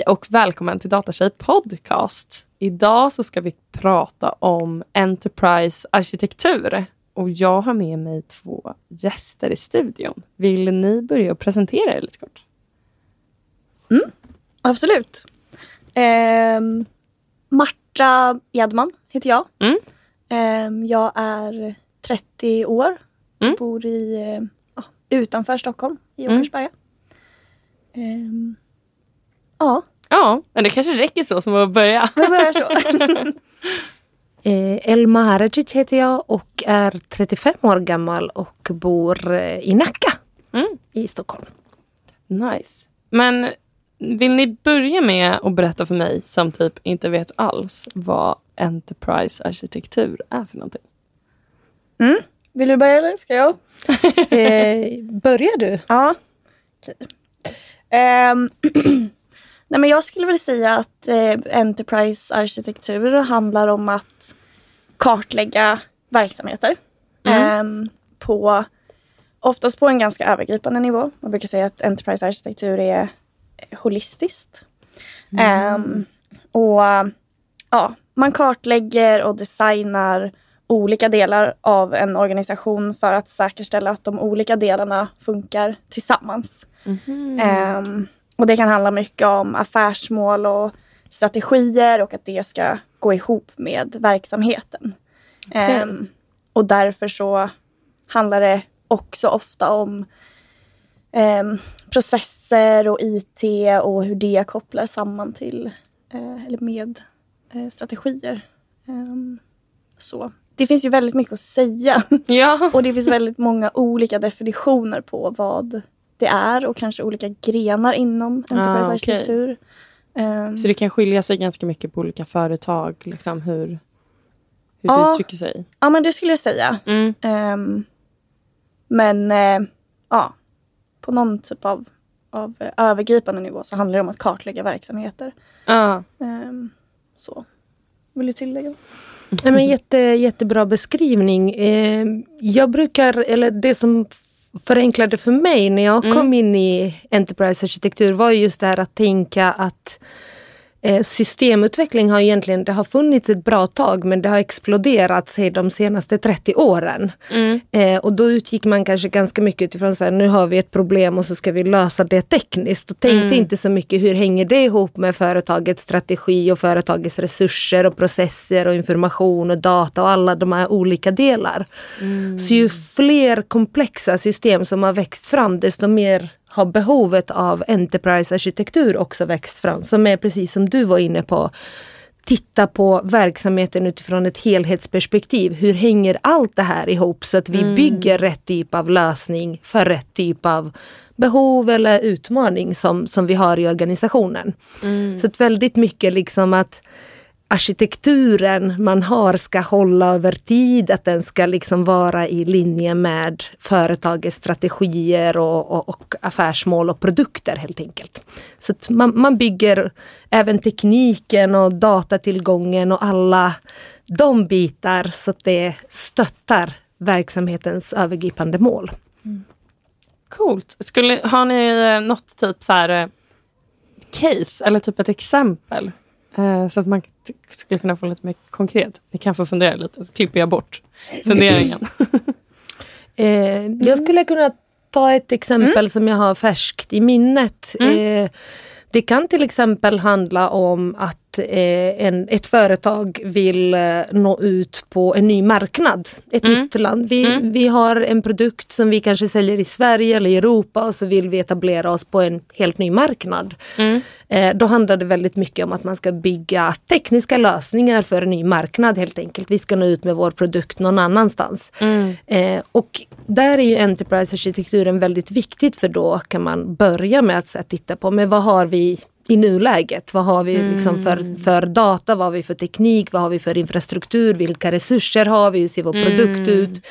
Hej och välkommen till Datatjej podcast. Idag så ska vi prata om Enterprise arkitektur. Och jag har med mig två gäster i studion. Vill ni börja presentera er lite kort? Mm, absolut. Eh, Marta Edman heter jag. Mm. Eh, jag är 30 år. Mm. Bor i, eh, utanför Stockholm, i Mm. Åkersberga. Ehm, ja, Ja, men det kanske räcker så som att börja. vi börjar så. Eh, Elma Haradzic heter jag och är 35 år gammal och bor eh, i Nacka Mm. i Stockholm. Nice. Men vill ni börja med att berätta för mig som typ inte vet alls vad Enterprise arkitektur är för någonting? Mm. Vill du börja eller ska jag? Eh, börjar du? Ja. Okej. Ehm, Nej, men jag skulle väl säga att eh, Enterprise arkitektur handlar om att kartlägga verksamheter. Ehm, på, oftast på en ganska övergripande nivå. Man brukar säga att Enterprise arkitektur är eh, holistiskt. Ehm, och ja, man kartlägger och designar olika delar av en organisation för att säkerställa att de olika delarna funkar tillsammans. Ehm, och det kan handla mycket om affärsmål och strategier och att det ska gå ihop med verksamheten. Ehm, och därför så handlar det också ofta om ehm, processer och IT och hur det kopplar samman till eh, eller med eh, strategier. Ehm, så. Det finns ju väldigt mycket att säga. Ja. Och det finns väldigt många olika definitioner på vad det är och kanske olika grenar inom enterprise Ah, okej. arkitektur. Ehm, Så det kan skilja sig ganska mycket på olika företag, liksom hur, hur Ja. det uttrycker sig. ja men det skulle jag säga. Mm. Ehm, men eh, ja, på någon typ av, av eh, övergripande nivå så handlar det om att kartlägga verksamheter. Ja. Ehm, så. Vill du tillägga? Nej, men jätte, jättebra beskrivning. Eh, jag brukar, eller det som förenklade för mig när jag kom in i Enterprise arkitektur var just det här att tänka att systemutveckling har egentligen, det har funnits ett bra tag men det har exploderat sig de senaste 30 åren. Mm. Eh, och då utgick man kanske ganska mycket utifrån så här, nu har vi ett problem och så ska vi lösa det tekniskt. Och tänkte inte så mycket hur hänger det ihop med företagets strategi och företagets resurser och processer och information och data och alla de här olika delar. Så ju fler komplexa system som har växt fram desto mer har behovet av enterprise-arkitektur också växt fram. Som är precis som du var inne på titta på verksamheten utifrån ett helhetsperspektiv. Hur hänger allt det här ihop så att vi bygger rätt typ av lösning för rätt typ av behov eller utmaning som, som vi har i organisationen. Så att väldigt mycket liksom att arkitekturen man har ska hålla över tid, att den ska liksom vara i linje med företagets strategier och, och, och affärsmål och produkter helt enkelt. Så att man, man bygger även tekniken och datatillgången och alla de bitar så att det stöttar verksamhetens övergripande mål. Mm. Coolt. Skulle, har ni eh, något typ så här eh, case eller typ ett exempel? Eh, så att man skulle kunna få lite mer konkret. Ni kan få fundera lite, så klipper jag bort funderingen. Eh, Jag skulle kunna ta ett exempel som jag har färskt i minnet. Eh, det kan till exempel handla om att eh, en, ett företag vill eh, nå ut på en ny marknad, ett nytt land. Vi, vi har en produkt som vi kanske säljer i Sverige eller i Europa och så vill vi etablera oss på en helt ny marknad. Eh, då handlar det väldigt mycket om att man ska bygga tekniska lösningar för en ny marknad helt enkelt. Vi ska nå ut med vår produkt någon annanstans. Eh, och där är ju enterprise-arkitekturen väldigt viktigt för då kan man börja med att här, titta på men vad har vi i nuläget? Vad har vi liksom för, för data? Vad har vi för teknik? Vad har vi för infrastruktur? Vilka resurser har vi? Hur ser vår produkt ut?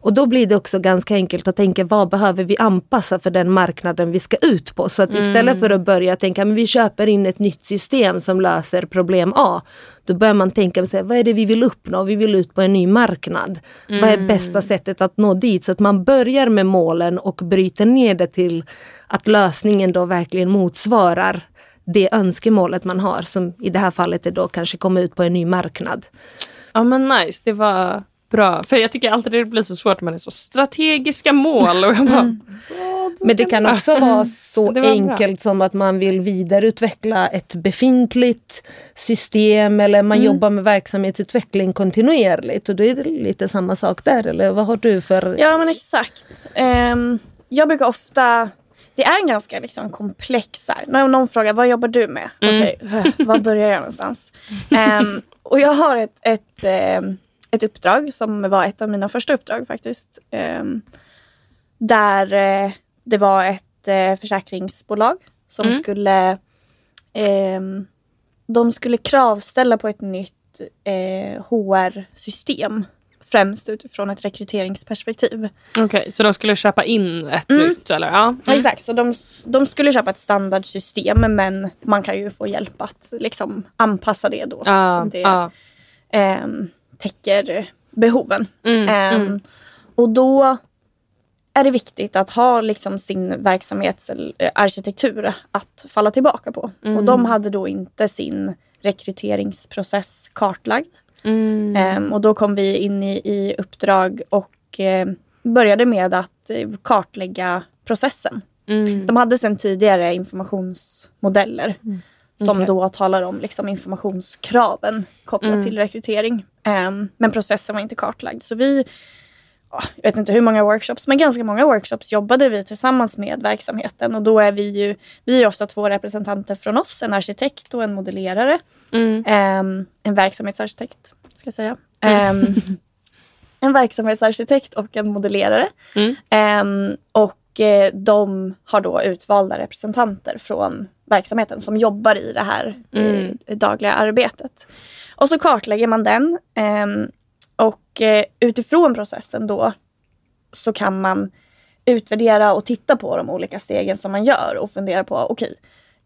Och då blir det också ganska enkelt att tänka vad behöver vi anpassa för den marknaden vi ska ut på. Så att istället för att börja tänka men vi köper in ett nytt system som löser problem A. Då börjar man tänka sig, vad är det vi vill uppnå? Vi vill ut på en ny marknad. Vad är bästa sättet att nå dit? Så att man börjar med målen och bryter ner det till att lösningen då verkligen motsvarar det önskemålet man har som i det här fallet är då kanske komma ut på en ny marknad. Ja men nice, det var bra. För jag tycker alltid det blir så svårt när man är så strategiska mål. Och jag bara, Mm. Men det kan också vara så var bra. enkelt som att man vill vidareutveckla ett befintligt system eller man jobbar med verksamhetsutveckling kontinuerligt och då är det lite samma sak där eller vad har du för... Ja men exakt. Ehm, jag brukar ofta, det är en ganska liksom komplex här. När någon frågar vad jobbar du med? Okej, var börjar jag någonstans? Ehm, och jag har ett, ett, ehm, ett uppdrag som var ett av mina första uppdrag faktiskt. Ehm, där eh, det var ett eh, försäkringsbolag som skulle ehm, de skulle kravställa på ett nytt eh, HR-system. Främst utifrån ett rekryteringsperspektiv. Okej, så de skulle köpa in ett Mm. nytt eller? Ja. Ja, exakt, så de, de skulle köpa ett standardsystem men man kan ju få hjälp att liksom anpassa det då. Ja, så det ja. ehm, täcker behoven. Mm, mm. Och då är det viktigt att ha liksom sin verksamhetsarkitektur att falla tillbaka på. Mm. Och de hade då inte sin rekryteringsprocess kartlagd. Mm. Ehm, och då kom vi in i, i uppdrag och eh, började med att eh, kartlägga processen. Mm. De hade sedan tidigare informationsmodeller som Okej. då talar om liksom informationskraven kopplat Mm. till rekrytering. Ehm, men processen var inte kartlagd. Så vi, jag vet inte hur många workshops, men ganska många workshops jobbade vi tillsammans med verksamheten. Och då är vi ju, vi är ofta två representanter från oss, en arkitekt och en modellerare. Mm. Ehm, en verksamhetsarkitekt, ska jag säga. Ehm, en verksamhetsarkitekt och en modellerare. Mm. Ehm, och eh, de har då utvalda representanter från verksamheten som jobbar i det här Mm. eh, dagliga arbetet. Och så kartlägger man den. Och eh, utifrån processen då så kan man utvärdera och titta på de olika stegen som man gör och fundera på okej,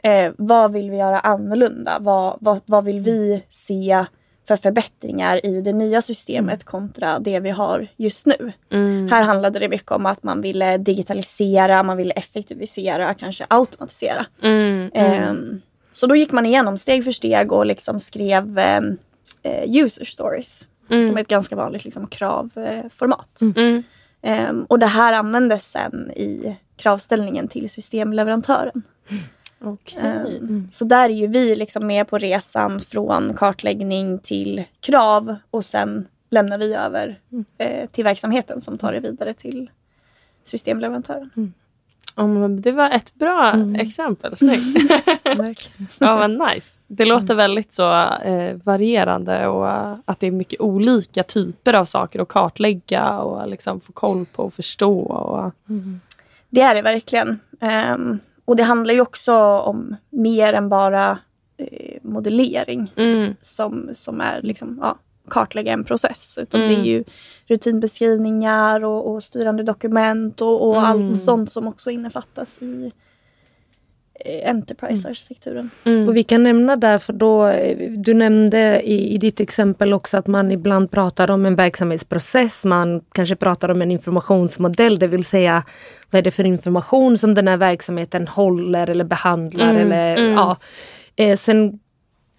eh, vad vill vi göra annorlunda? Vad, vad, vad vill vi se för förbättringar i det nya systemet kontra det vi har just nu? Mm. Här handlade det mycket om att man ville digitalisera, man ville effektivisera, kanske automatisera. Mm. Ehm, så då gick man igenom steg för steg och liksom skrev eh, user stories. Mm. Som är ett ganska vanligt liksom, kravformat. Mm. Ehm, och det här användes sen i kravställningen till systemleverantören. Okej. Ehm, Så där är ju vi liksom med på resan från kartläggning till krav och sen lämnar vi över eh, till verksamheten som tar det vidare till systemleverantören. Men det var ett bra exempel. Snyggt. Ja, men nice. Det låter väldigt så eh, varierande och att det är mycket olika typer av saker att kartlägga och liksom få koll på och förstå. Och, Det är det verkligen. Ehm, och det handlar ju också om mer än bara eh, modellering mm. som, som är liksom, ja, kartlägga en process. Utan Mm. det är ju rutinbeskrivningar och, och styrande dokument och, och Mm. allt sånt som också innefattas i eh, Enterprise-arkitekturen. Mm. Och vi kan nämna där, för då, eh, du nämnde i, i ditt exempel också att man ibland pratar om en verksamhetsprocess, man kanske pratar om en informationsmodell, det vill säga vad är det för information som den här verksamheten håller eller behandlar. Mm, Eller, mm. Ja. Eh, sen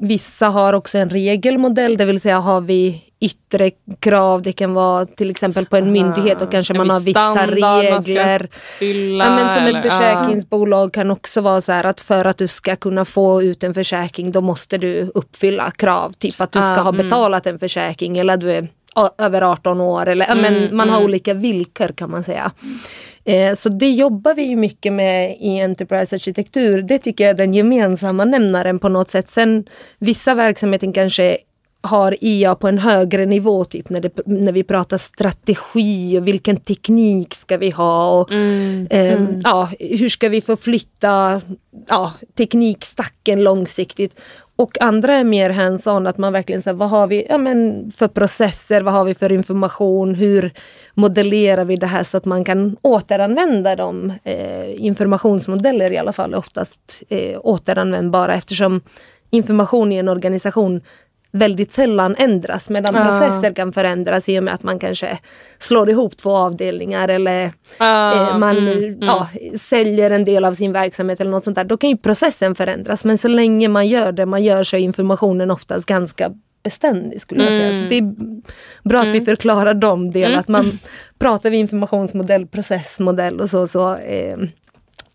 Vissa har också en regelmodell, det vill säga har vi yttre krav, det kan vara till exempel på en myndighet och kanske man har viss vissa regler. Fylla, Ja, men som eller- ett försäkringsbolag kan också vara så här att för att du ska kunna få ut en försäkring då måste du uppfylla krav. Typ att du ska Ah, ha mm. betalat en försäkring eller du är över 18 år. Eller, ja, Mm, men man har mm. olika villkor kan man säga. Eh, så det jobbar vi ju mycket med i Enterprise arkitektur. Det tycker jag är den gemensamma nämnaren på något sätt. Sen vissa verksamheter kanske har IA på en högre nivå, typ när, det, när vi pratar strategi och vilken teknik ska vi ha och Mm. Ehm, ja, hur ska vi förflytta ja, teknikstacken långsiktigt? Och andra är mer hands-on, att man verkligen säger vad har vi ja, men för processer, vad har vi för information, hur modellerar vi det här så att man kan återanvända dem. Eh, informationsmodeller i alla fall är oftast eh, återanvändbara eftersom information i en organisation väldigt sällan ändras medan Ja. processer kan förändras i och med att man kanske slår ihop två avdelningar eller Ah, eh, man mm, mm. Ja, säljer en del av sin verksamhet eller något sånt där. Då kan ju processen förändras men så länge man gör det man gör så är informationen oftast ganska beständig skulle jag säga. Mm. Så det är bra att vi förklarar de delarna. Att man pratar vi informationsmodell, processmodell och så, så eh, är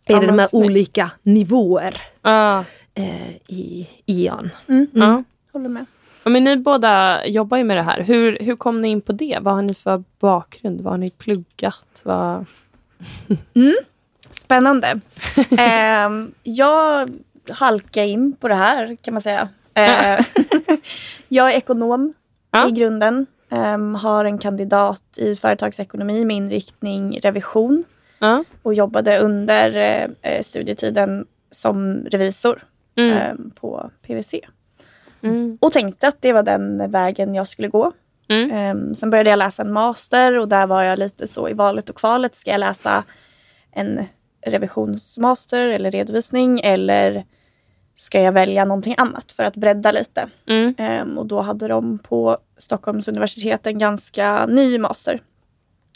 Ja, det de här snyggt. olika nivåer Ah, eh, i IAN. ja. Håller med. Ja, men ni båda jobbar ju med det här. Hur, hur kom ni in på det? Vad har ni för bakgrund? Vad har ni pluggat? Vad... Spännande. Ehm, jag halkade in på det här kan man säga. Eh, jag är ekonom Ja. i grunden. Ehm, har en kandidat i företagsekonomi med inriktning revision Ja. och jobbade under eh, eh, studietiden som revisor Mm. ehm, på PWC. Mm. Och tänkte att det var den vägen jag skulle gå. Mm. Ehm, sen började jag läsa en master och där var jag lite så i valet och kvalet. Ska jag läsa en revisionsmaster eller redovisning eller ska jag välja någonting annat för att bredda lite? Mm. Ehm, och då hade de på Stockholms universitet en ganska ny master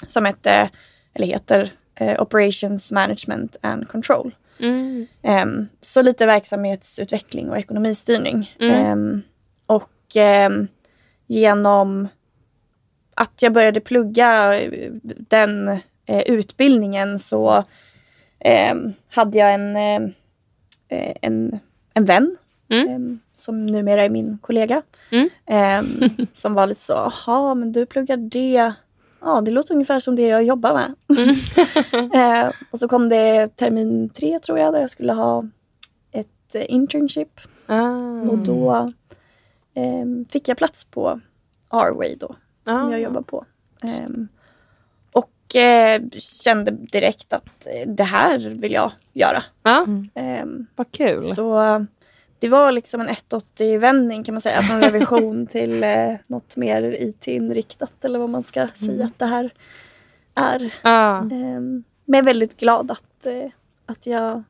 som hette, eller heter eh, Operations Management and Control. Mm. Ehm, så lite verksamhetsutveckling och ekonomistyrning. Mm. Ehm, och ehm, genom att jag började plugga eh, den eh, utbildningen så ehm, hade jag en, eh, eh, en, en vän Mm. ehm, som numera är min kollega. Mm. ehm, som var lite så, jaha men du pluggar det. Ja, det låter ungefär som det jag jobbar med. Eh, och så kom det termin tre tror jag där jag skulle ha ett eh, internship. Ah. Och då ehm, fick jag plats på Arway då, som Ah. jag jobbar på. Eh, kände direkt att eh, det här vill jag göra. Ja, Ehm, vad kul. så det var liksom en 180-vändning kan man säga, från revision till eh, något mer IT-inriktat eller vad man ska säga att det här är. Ah. Men jag är väldigt glad att, eh, att, jag,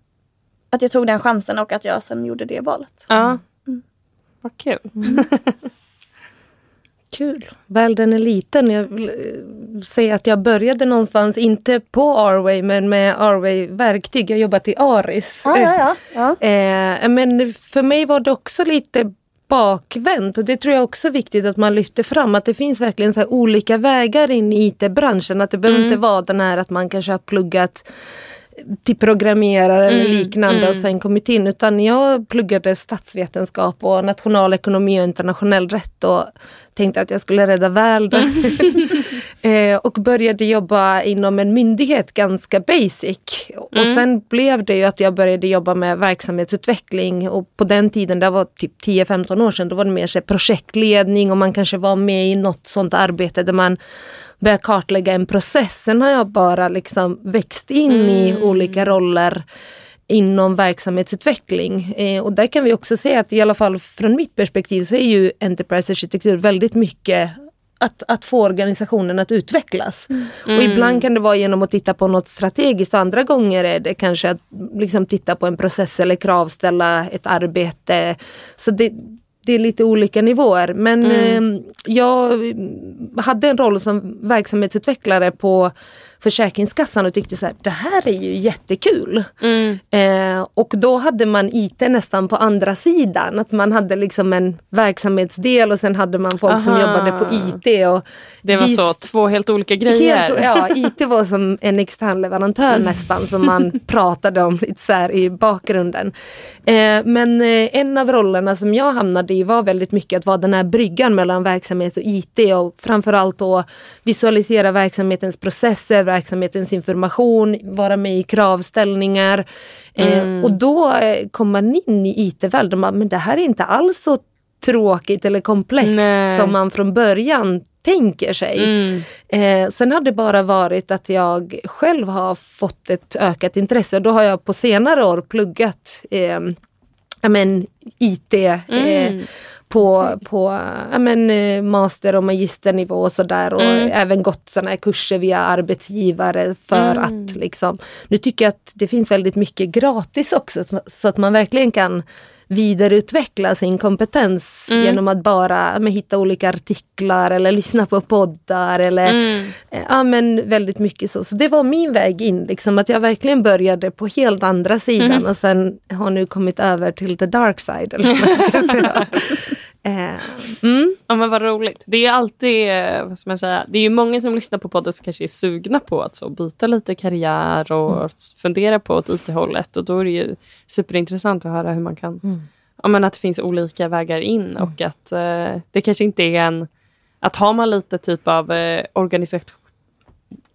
att jag tog den chansen och att jag sen gjorde det valet. Ja. Mm. Vad kul. Kul. Världen är liten. Jag vill eh, säga att jag började någonstans, inte på Arway, men med Arway-verktyg. Jag jobbat i Aris. Ja, ja, ja. ja. Eh, men för mig var det också lite bakvänt och det tror jag också är viktigt att man lyfter fram att det finns verkligen så här olika vägar in i IT-branschen. Att det behöver inte vara den här att man kanske har pluggat till programmerare eller Mm, liknande mm. och sen kommit in. Utan jag pluggade statsvetenskap och nationalekonomi och internationell rätt och tänkte att jag skulle rädda världen. eh, och började jobba inom en myndighet ganska basic. Och Mm. sen blev det ju att jag började jobba med verksamhetsutveckling och på den tiden, det var typ 10-15 år sedan, då var det mer så projektledning och man kanske var med i något sånt arbete där man börja kartlägga en process. Sen har jag bara liksom växt in i olika roller inom verksamhetsutveckling. Eh, och där kan vi också se att i alla fall från mitt perspektiv så är ju Enterprise arkitektur väldigt mycket att, att få organisationen att utvecklas. Och ibland kan det vara genom att titta på något strategiskt och andra gånger är det kanske att liksom titta på en process eller kravställa ett arbete. Så det, det är lite olika nivåer. Men eh, jag hade en roll som verksamhetsutvecklare på Försäkringskassan och tyckte så här, det här är ju jättekul. Mm. Eh, och då hade man IT nästan på andra sidan. Att man hade liksom en verksamhetsdel och sen hade man folk som Aha. jobbade på IT. Och Det var vi- så, två helt olika grejer. Helt, ja, IT var som en extern leverantör nästan som man pratade om lite så i bakgrunden. Eh, men eh, en av rollerna som jag hamnade i var väldigt mycket att vara den här bryggan mellan verksamhet och IT och framförallt då visualisera verksamhetens processer, verksamhetens information, vara med i kravställningar. Eh, Och då eh, kom man in i IT-världen och bara, men det här är inte alls så tråkigt eller komplext Nej. som man från början tänker sig. Mm. Eh, sen har det bara varit att jag själv har fått ett ökat intresse. Då har jag på senare år pluggat eh, men, IT eh, Mm. På, på ja, men, eh, master och magisternivå och sådär. Och Mm. även gått såna här kurser via arbetsgivare för Mm. att liksom... Nu tycker jag att det finns väldigt mycket gratis också så- så att man verkligen kan vidareutveckla sin kompetens Mm. genom att bara men, hitta olika artiklar eller lyssna på poddar eller Mm. eh, ja, men väldigt mycket så. Så det var min väg in, liksom, att jag verkligen började på helt andra sidan Mm. och sen har nu kommit över till the dark side. Eller vad eh, mm. Ja men vad roligt. Det är alltid, eh, vad ska man säga, det är ju många som lyssnar på podden som kanske är sugna på att så byta lite karriär och Mm. fundera på åt IT-hållet. Och då är det ju superintressant att höra hur man kan, Mm. ja, men att det finns olika vägar in och att eh, det kanske inte är en, att har man lite typ av eh, organisation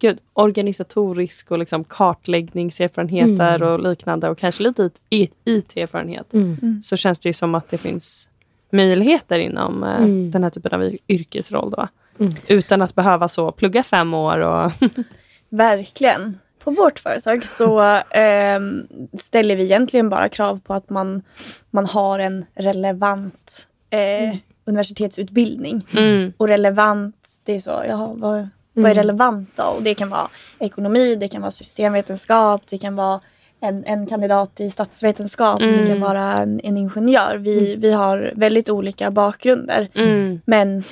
Gud, organisatorisk och liksom kartläggningserfarenheter Mm. och liknande och kanske lite IT-erfarenhet Mm. så känns det ju som att det finns möjligheter inom eh, Mm. den här typen av yrkesroll. Då. Mm. Utan att behöva så plugga fem år. Och Verkligen. På vårt företag så ehm, ställer vi egentligen bara krav på att man, man har en relevant eh, universitetsutbildning. mm. Och relevant, det är så, jaha, vad, vad är relevant då? Och det kan vara ekonomi, det kan vara systemvetenskap, det kan vara en, en kandidat i statsvetenskap, det kan vara en, en ingenjör. Vi, vi har väldigt olika bakgrunder. Mm. Men,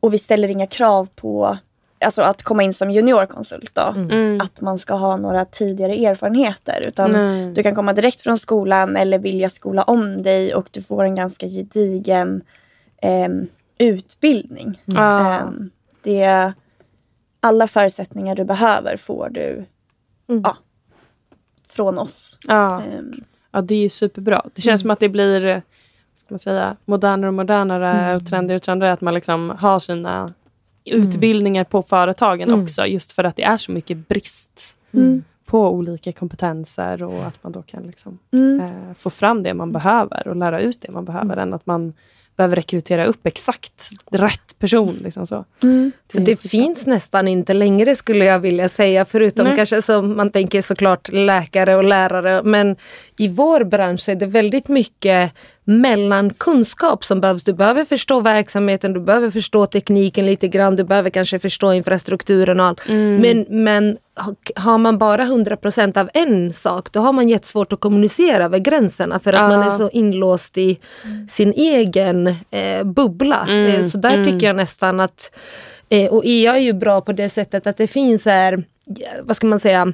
och vi ställer inga krav på alltså att komma in som juniorkonsult. Då. Mm. Att man ska ha några tidigare erfarenheter. Utan Nej. du kan komma direkt från skolan eller vilja skola om dig och du får en ganska gedigen ehm, utbildning. Ja. Ehm, det är alla förutsättningar du behöver får du ja, från oss. Ja. Ehm, ja, det är superbra. Det känns som att det blir eh, ska man säga, modernare och modernare och trendigare och trendigare. Att man liksom har sina utbildningar på företagen också. Just för att det är så mycket brist på olika kompetenser och att man då kan liksom, mm. eh, få fram det man behöver och lära ut det man behöver än att man behöver rekrytera upp exakt rätt person. Liksom så. Mm. För det finns nästan inte längre skulle jag vilja säga, förutom Nej. kanske som man tänker såklart läkare och lärare. Men i vår bransch är det väldigt mycket mellankunskap som behövs. Du behöver förstå verksamheten, du behöver förstå tekniken lite grann, du behöver kanske förstå infrastrukturen och allt. Men, men ha- har man bara 100% av en sak, då har man jättesvårt att kommunicera över gränserna för att Ja. man är så inlåst i sin egen eh, bubbla. Eh, så där tycker jag nästan att Eh, och EA är ju bra på det sättet att det finns här, vad ska man säga,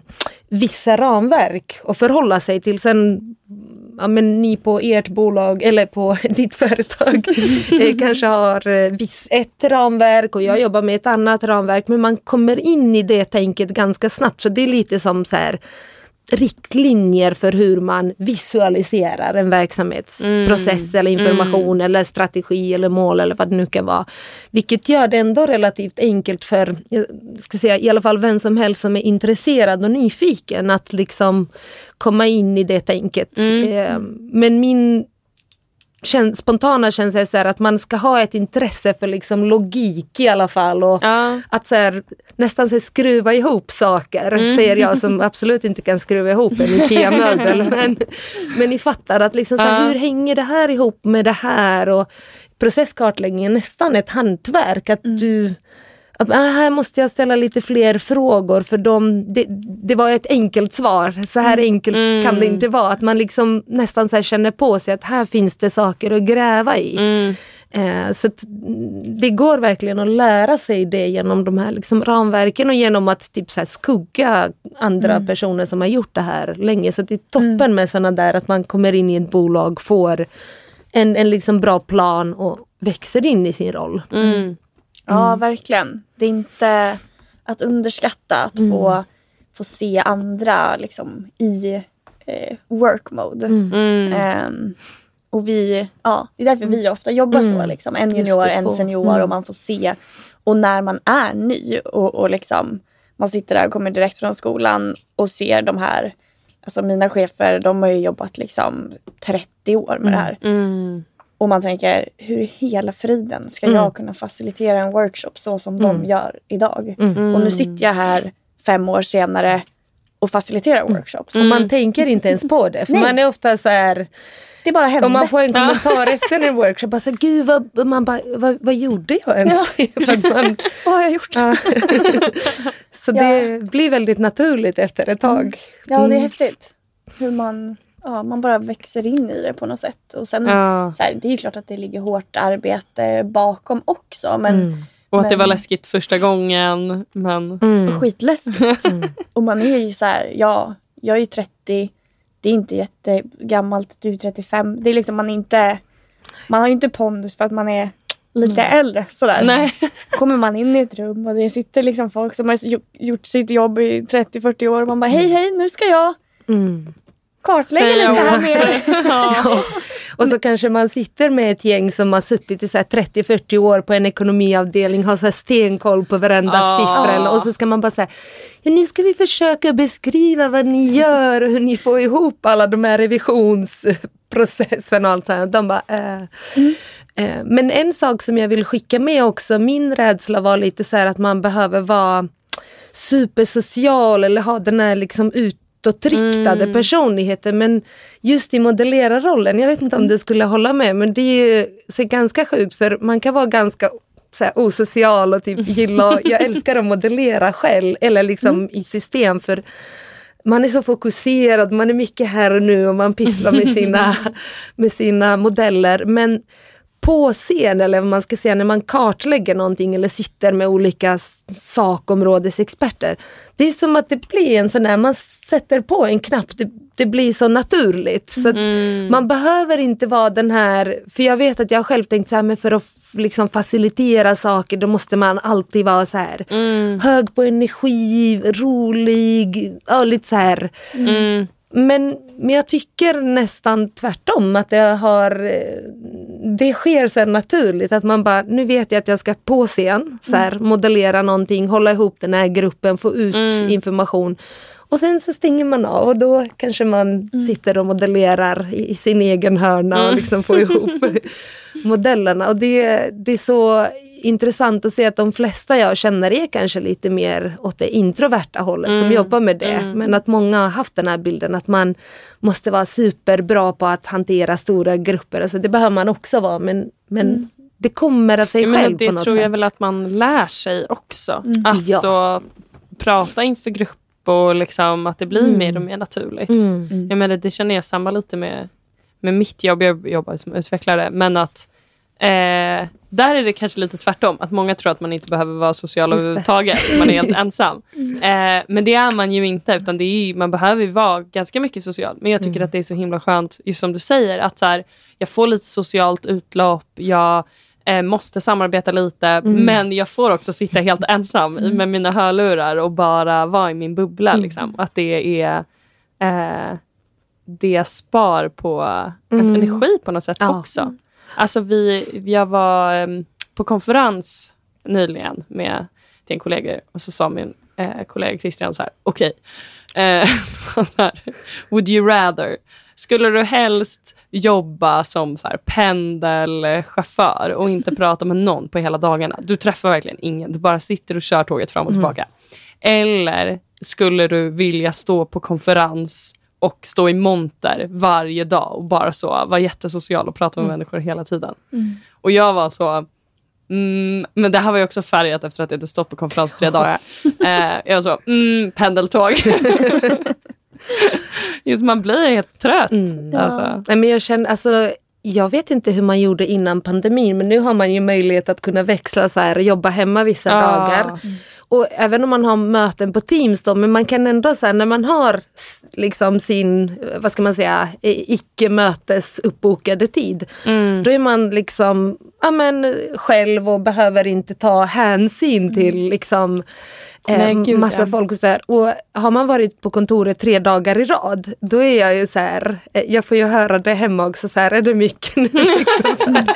vissa ramverk att förhålla sig till. Sen ja, men ni på ert bolag eller på ditt företag eh, kanske har eh, viss ett ramverk och jag jobbar med ett annat ramverk. Men man kommer in i det tänket ganska snabbt. Så det är lite som så här riktlinjer för hur man visualiserar en verksamhetsprocess eller information eller strategi eller mål eller vad det nu kan vara. Vilket gör det ändå relativt enkelt för, jag ska säga, i alla fall vem som helst som är intresserad och nyfiken att liksom komma in i det tänket. Eh, Men min kän- spontana känsla är så att man ska ha ett intresse för liksom logik i alla fall. Och Ja. att så här, nästan så här, skruva ihop saker, Mm. säger jag som absolut inte kan skruva ihop en IKEA-möbel. men, men ni fattar att liksom, så här, Ja. hur hänger det här ihop med det här? Och processkartläggning är nästan ett hantverk. Att du att, ah, här måste jag ställa lite fler frågor för de, det, det var ett enkelt svar. Så här enkelt kan det inte vara. Att man liksom nästan så känner på sig att här finns det saker att gräva i. Mm. Eh, så mm, det går verkligen att lära sig det genom de här liksom, ramverken och genom att typ, så skugga andra personer som har gjort det här länge. Så det är toppen med sådana där att man kommer in i ett bolag, får en, en liksom bra plan och växer in i sin roll. Mm. Ja, verkligen. Det är inte att underskatta att få, få se andra liksom, i eh, work mode. Mm. Ehm, och vi, ja, det är därför vi ofta jobbar så. Liksom. En junior, det, en senior och man får se. Och när man är ny och, och liksom, man sitter där och kommer direkt från skolan och ser de här Alltså mina chefer de har ju jobbat liksom 30 år med det här. Mm. Och man tänker, hur i hela friden ska jag kunna facilitera en workshop så som de gör idag? Och nu sitter jag här fem år senare och faciliterar workshops. Och man tänker inte ens på det. För Nej. man är ofta så här, Det bara hände. om man får en kommentar efter en workshop, bara så, gud vad, man bara, vad, vad gjorde jag ens? Att man, Vad har jag gjort? Ja. så det blir väldigt naturligt efter ett tag. Ja, och det är häftigt. Hur man, ja, man bara växer in i det på något sätt. Och sen, Ja. så här, det är ju klart att det ligger hårt arbete bakom också. Men Mm. Och att det Men- var läskigt första gången. Men Mm. skitläskigt. Och man är ju så här, ja, jag är ju 30. Det är inte jättegammalt, du är 35. Det är liksom man är inte, man har ju inte pondus för att man är lite äldre sådär. nej. Kommer man in i ett rum och det sitter liksom folk som har gjo- gjort sitt jobb i 30-40 år och man bara hej hej nu ska jag Mm. Kartlägga lite här åt. med er. ja. Och så kanske man sitter med ett gäng som har suttit i så här 30-40 år på en ekonomiavdelning, har så här stenkoll på varenda Ja. siffra. Och så ska man bara säga, ja, nu ska vi försöka beskriva vad ni gör och hur ni får ihop alla de här revisionsprocesserna och allt så här. De bara, eh. Eh, Men en sak som jag vill skicka med också, min rädsla var lite så här att man behöver vara supersocial eller ha den här liksom utåtriktade Mm. personligheten. Men just i modellerarrollen, jag vet inte om du skulle hålla med, men det är ju så ganska sjukt för man kan vara ganska så här, osocial och typ gilla, jag älskar att modellera själv eller liksom i system för man är så fokuserad, man är mycket här och nu och man pysslar med sina, med sina modeller. Men på scen, eller vad man ska säga, när man kartlägger någonting eller sitter med olika sakområdesexperter. Det är som att det blir en sån där, man sätter på en knapp, det, det blir så naturligt. Så att man behöver inte vara den här, för jag vet att jag själv tänkt så här, men för att liksom facilitera saker då måste man alltid vara så här hög på energi, rolig, ja, lite så här. Mm. Men, men jag tycker nästan tvärtom att det har det sker så naturligt att man bara, nu vet jag att jag ska på scen, så här, modellera någonting, hålla ihop den här gruppen, få ut information. Och sen så stänger man av och då kanske man sitter och modellerar i, i sin egen hörna och liksom får ihop modellerna. Och det, det är så intressant att se att de flesta jag känner är kanske lite mer åt det introverta hållet som jobbar med det. Men att många har haft den här bilden att man måste vara superbra på att hantera stora grupper. Alltså det behöver man också vara men, men det kommer av sig Ja, men själv det på något tror sätt. jag väl att man lär sig också. Att Ja. prata inför grupp och liksom att det blir mer och mer naturligt. Mm. Jag menar, det känner jag samma lite med, med mitt jobb. Jag jobbar som utvecklare. Men att eh, där är det kanske lite tvärtom. Att många tror att man inte behöver vara social överhuvudtaget. Man är helt ensam. Eh, men det är man ju inte. Utan det är ju, man behöver ju vara ganska mycket social. Men jag tycker att det är så himla skönt, just som du säger, att så här, jag får lite socialt utlopp. Jag eh, måste samarbeta lite. Men jag får också sitta helt ensam i- med mina hörlurar och bara vara i min bubbla. Liksom. Att det är... Eh, det spar på alltså, energi på något sätt Ja. också. Alltså vi, jag var em, på konferens nyligen med till en kollega och så sa min eh, kollega Christian så här, okej, eh, så här, would you rather, skulle du helst jobba som så här pendelchaufför och inte prata med någon på hela dagarna? Du träffar verkligen ingen, du bara sitter och kör tåget fram och tillbaka. Eller skulle du vilja stå på konferens och stå i monter varje dag och bara så vara jättesocial och prata med människor hela tiden. Och jag var så, mm, men det här var ju också färgat efter att jag hade stått på konferens tre dagar. Eh, jag var så, mm, pendeltåg. Just man blir helt trött. Alltså. Nej, men jag, känner, alltså, jag vet inte hur man gjorde innan pandemin men nu har man ju möjlighet att kunna växla så här, jobba hemma vissa Ja. dagar. Och även om man har möten på Teams då, men man kan ändå så här, när man har liksom sin, vad ska man säga, icke mötes uppbokade tid. Mm. Då är man liksom ja, men, själv och behöver inte ta hänsyn till liksom eh, Nej, gud, massa ja. folk och så här. Och har man varit på kontoret tre dagar i rad, då är jag ju så här, eh, jag får ju höra det hemma också, så här, är det mycket nu? liksom.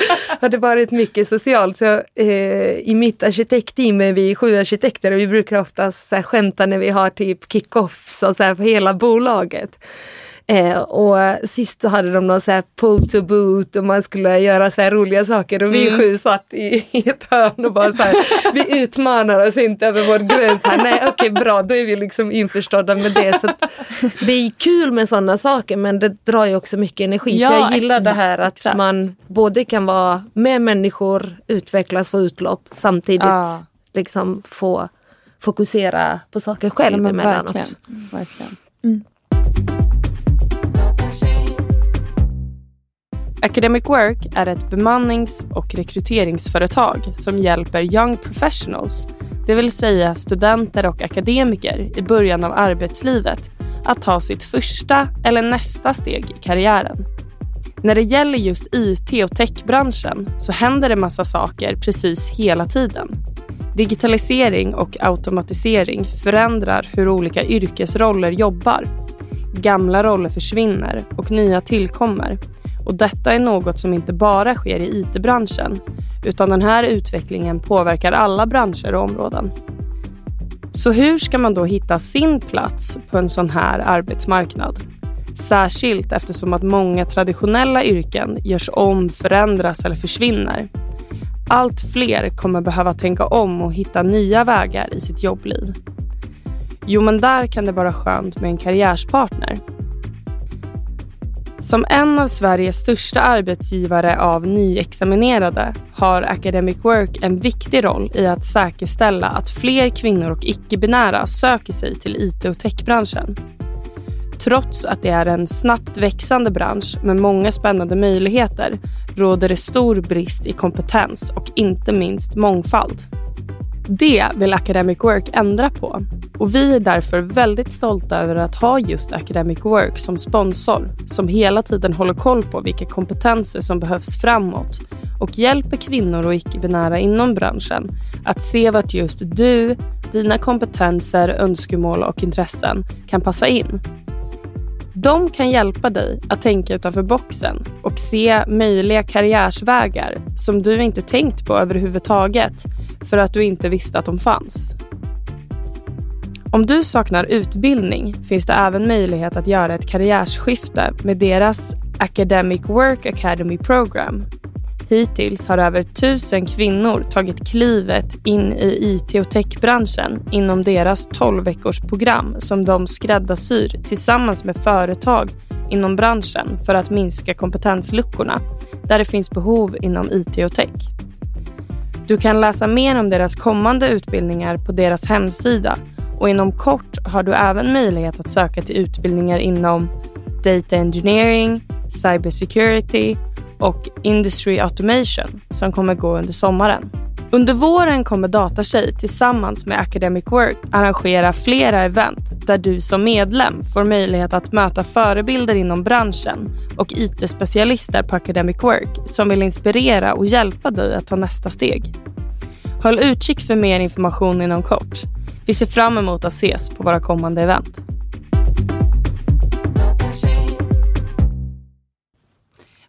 Har det varit mycket socialt? Så, eh, I mitt arkitektteam är vi sju arkitekter och vi brukar ofta så här, skämta när vi har typ kick-offs och så här, för hela bolaget. Eh, och sist så hade de någon så här pull to boot och man skulle göra så roliga saker och vi sju satt i, i ett hörn och bara så här, vi utmanar oss inte över vår gräns här. Nej okej bra, då är vi liksom införstådda med det. Så det är kul med sådana saker men det drar ju också mycket energi. Ja, så jag gillar det exakt, här att exakt. man både kan vara med människor, utvecklas, få utlopp samtidigt Ja. liksom få fokusera på saker själv Ja, emellanåt. verkligen. verkligen. Mm. Academic Work är ett bemannings och rekryteringsföretag som hjälper young professionals, det vill säga studenter och akademiker i början av arbetslivet, att ta sitt första eller nästa steg i karriären. När det gäller just IT och techbranschen så händer det massa saker precis hela tiden. Digitalisering och automatisering förändrar hur olika yrkesroller jobbar. Gamla roller försvinner och nya tillkommer. Och detta är något som inte bara sker i IT-branschen utan den här utvecklingen påverkar alla branscher och områden. Så hur ska man då hitta sin plats på en sån här arbetsmarknad? Särskilt eftersom att många traditionella yrken görs om, förändras eller försvinner. Allt fler kommer behöva tänka om och hitta nya vägar i sitt jobbliv. Jo, men där kan det vara skönt med en karriärspartner. Som en av Sveriges största arbetsgivare av nyexaminerade har Academic Work en viktig roll i att säkerställa att fler kvinnor och icke-binära söker sig till IT och techbranschen. Trots att det är en snabbt växande bransch med många spännande möjligheter råder det stor brist i kompetens och inte minst mångfald. Det vill Academic Work ändra på och vi är därför väldigt stolta över att ha just Academic Work som sponsor som hela tiden håller koll på vilka kompetenser som behövs framåt och hjälper kvinnor och icke-binära inom branschen att se vart just du, dina kompetenser, önskemål och intressen kan passa in. De kan hjälpa dig att tänka utanför boxen och se möjliga karriärsvägar som du inte tänkt på överhuvudtaget för att du inte visste att de fanns. Om du saknar utbildning finns det även möjlighet att göra ett karriärsskifte med deras Academic Work Academy Program. Hittills har över tusen kvinnor tagit klivet in i IT och techbranschen inom deras 12 veckors program som de skräddarsyr tillsammans med företag inom branschen för att minska kompetensluckorna där det finns behov inom IT och tech. Du kan läsa mer om deras kommande utbildningar på deras hemsida och inom kort har du även möjlighet att söka till utbildningar inom Data Engineering, Cybersecurity och Industry Automation som kommer gå under sommaren. Under våren kommer Datatjej tillsammans med Academic Work arrangera flera event där du som medlem får möjlighet att möta förebilder inom branschen och IT-specialister på Academic Work som vill inspirera och hjälpa dig att ta nästa steg. Håll utkik för mer information inom kort. Vi ser fram emot att ses på våra kommande event.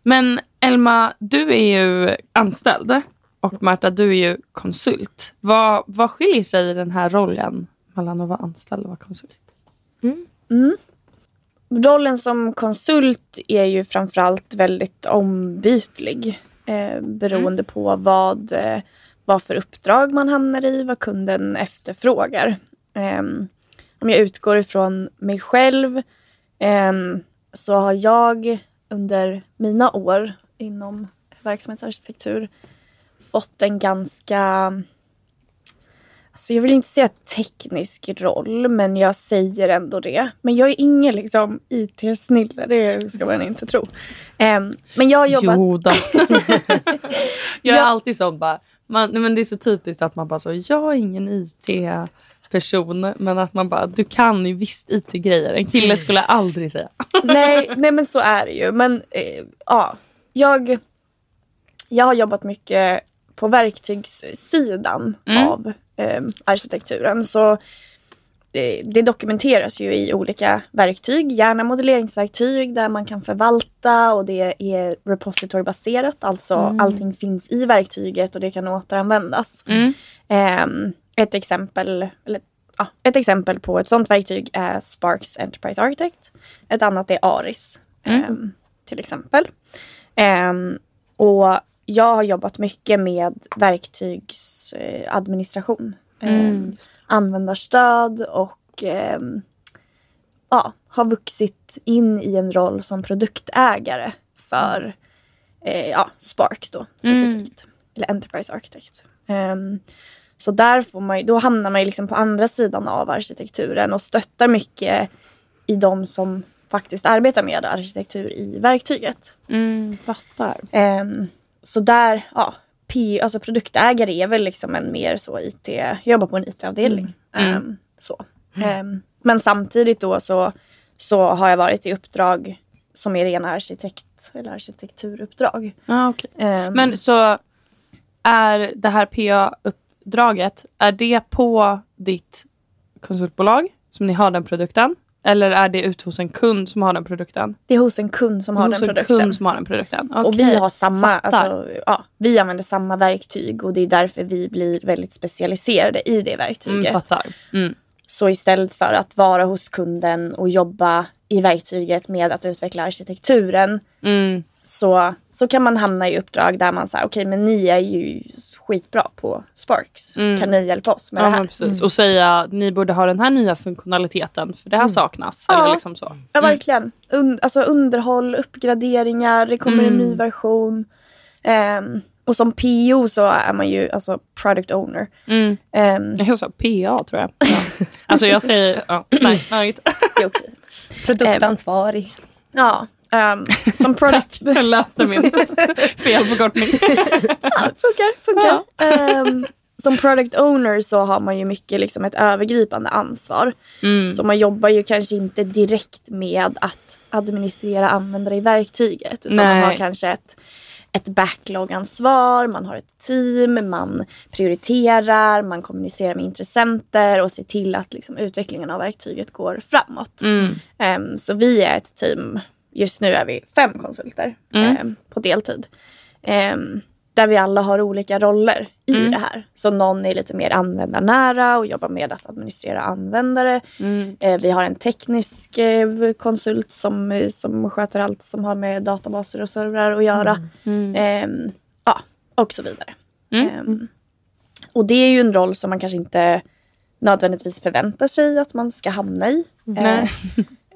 Men Elma, du är ju anställd och Marta, du är ju konsult. Vad, vad skiljer sig i den här rollen mellan att vara anställd och vara konsult? Mm. Mm. Rollen som konsult är ju framförallt väldigt ombytlig eh, beroende mm. på vad, eh, vad för uppdrag man hamnar i, vad kunden efterfrågar. Eh, om jag utgår ifrån mig själv eh, så har jag under mina år inom verksamhetsarkitektur fått en ganska Alltså jag vill inte säga teknisk roll, men jag säger ändå det. Men jag är ingen liksom, IT-snille, det ska man inte tro. Um, men jag har jobbat... Jo då. jag är alltid sån bara, man, men det är så typiskt att man bara så, jag är ingen IT-person, men att man bara, du kan ju visst IT-grejer. En kille skulle aldrig säga. nej, nej, men så är det ju. Men eh, ja, jag, jag har jobbat mycket på verktygssidan mm. av eh, arkitekturen. Så eh, det dokumenteras ju i olika verktyg, gärna modelleringsverktyg där man kan förvalta och det är repositorybaserat, alltså mm. allting finns i verktyget och det kan återanvändas. Mm. Eh, ett, exempel, eller, ja, ett exempel på ett sådant verktyg är Sparks Enterprise Architect. Ett annat är Aris mm. eh, till exempel. Um, och jag har jobbat mycket med verktygsadministration. Mm. Um, användarstöd och um, ja, har vuxit in i en roll som produktägare för uh, ja, Spark då specifikt. Mm. Eller Enterprise Architect. Um, så där får man, då hamnar man liksom på andra sidan av arkitekturen och stöttar mycket i de som faktiskt arbetar med arkitektur i verktyget. Mm, fattar. Ehm, så där, ja, P, alltså produktägare är väl liksom en mer så IT, jag jobbar på en IT-avdelning. Mm. Ehm, så. Ehm, men samtidigt då så, så har jag varit i uppdrag som är rena arkitekt eller arkitekturuppdrag. Ah, okay. Men så är det här PA-uppdraget, är det på ditt konsultbolag som ni har den produkten? Eller är det ute hos en kund som har den produkten? det är hos en kund som har hos den en produkten. kund som har den produkten. Och Okej, vi har samma, alltså, ja, vi använder samma verktyg och det är därför vi blir väldigt specialiserade i det mm, verktyget. fattar. Mm. Så istället för att vara hos kunden och jobba i verktyget med att utveckla arkitekturen Mm. Så, så kan man hamna i uppdrag där man säger okej men ni är ju skitbra på Sparks. Mm. Kan ni hjälpa oss med Ja, det här? precis. Och säga ni borde ha den här nya funktionaliteten för det här saknas. Ja. Eller liksom så. Ja verkligen. Un, alltså underhåll, uppgraderingar, det kommer en ny version. Ehm, och som PO så är man ju alltså product owner. Mm. Ehm, Jag sa PA tror jag. Ja. Alltså jag säger, ja, nej, nej inte. det är okej. Produktansvarig. Ja, ehm, som product... Jag läste min felförkortning. Ja, funkar, funkar. Ehm, som product owner så har man ju mycket liksom ett övergripande ansvar. Mm. Så man jobbar ju kanske inte direkt med att administrera användare i verktyget. Utan man Nej. har kanske ett, ett backlog-ansvar, man har ett team, man prioriterar, man kommunicerar med intressenter och ser till att liksom, utvecklingen av verktyget går framåt. Mm. Ehm, så vi är ett team, just nu är vi fem konsulter Mm. ehm, på deltid. Ehm, där vi alla har olika roller i Mm. det här. Så någon är lite mer användarnära och jobbar med att administrera användare. Mm. Eh, vi har en teknisk eh, konsult som, eh, som sköter allt som har med databaser och servrar att göra. Mm. Ehm, ja, och så vidare. Mm. Ehm, och det är ju en roll som man kanske inte nödvändigtvis förväntar sig att man ska hamna i.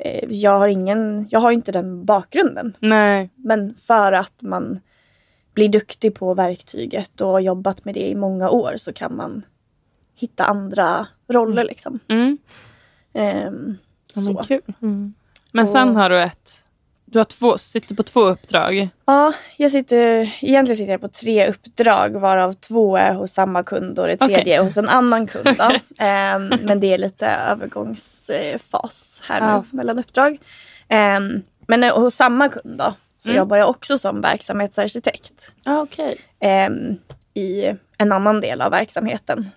Eh, jag har ingen, jag har inte den bakgrunden. Nej. Men för att man blir duktig på verktyget och har jobbat med det i många år så kan man hitta andra roller liksom. Mm. Ehm, Ja, men så. kul. Men sen Och- har du ett, du har två, sitter på två uppdrag. Ja, jag sitter, egentligen sitter jag på tre uppdrag varav två är hos samma kund och det tredje är hos en annan kund. Då. Ehm, men det är lite övergångsfas här Ja. nu mellan uppdrag. Ehm, men eh, hos samma kund då så Mm. jobbar jag också som verksamhetsarkitekt. Ah, okej. ehm, i en annan del av verksamheten.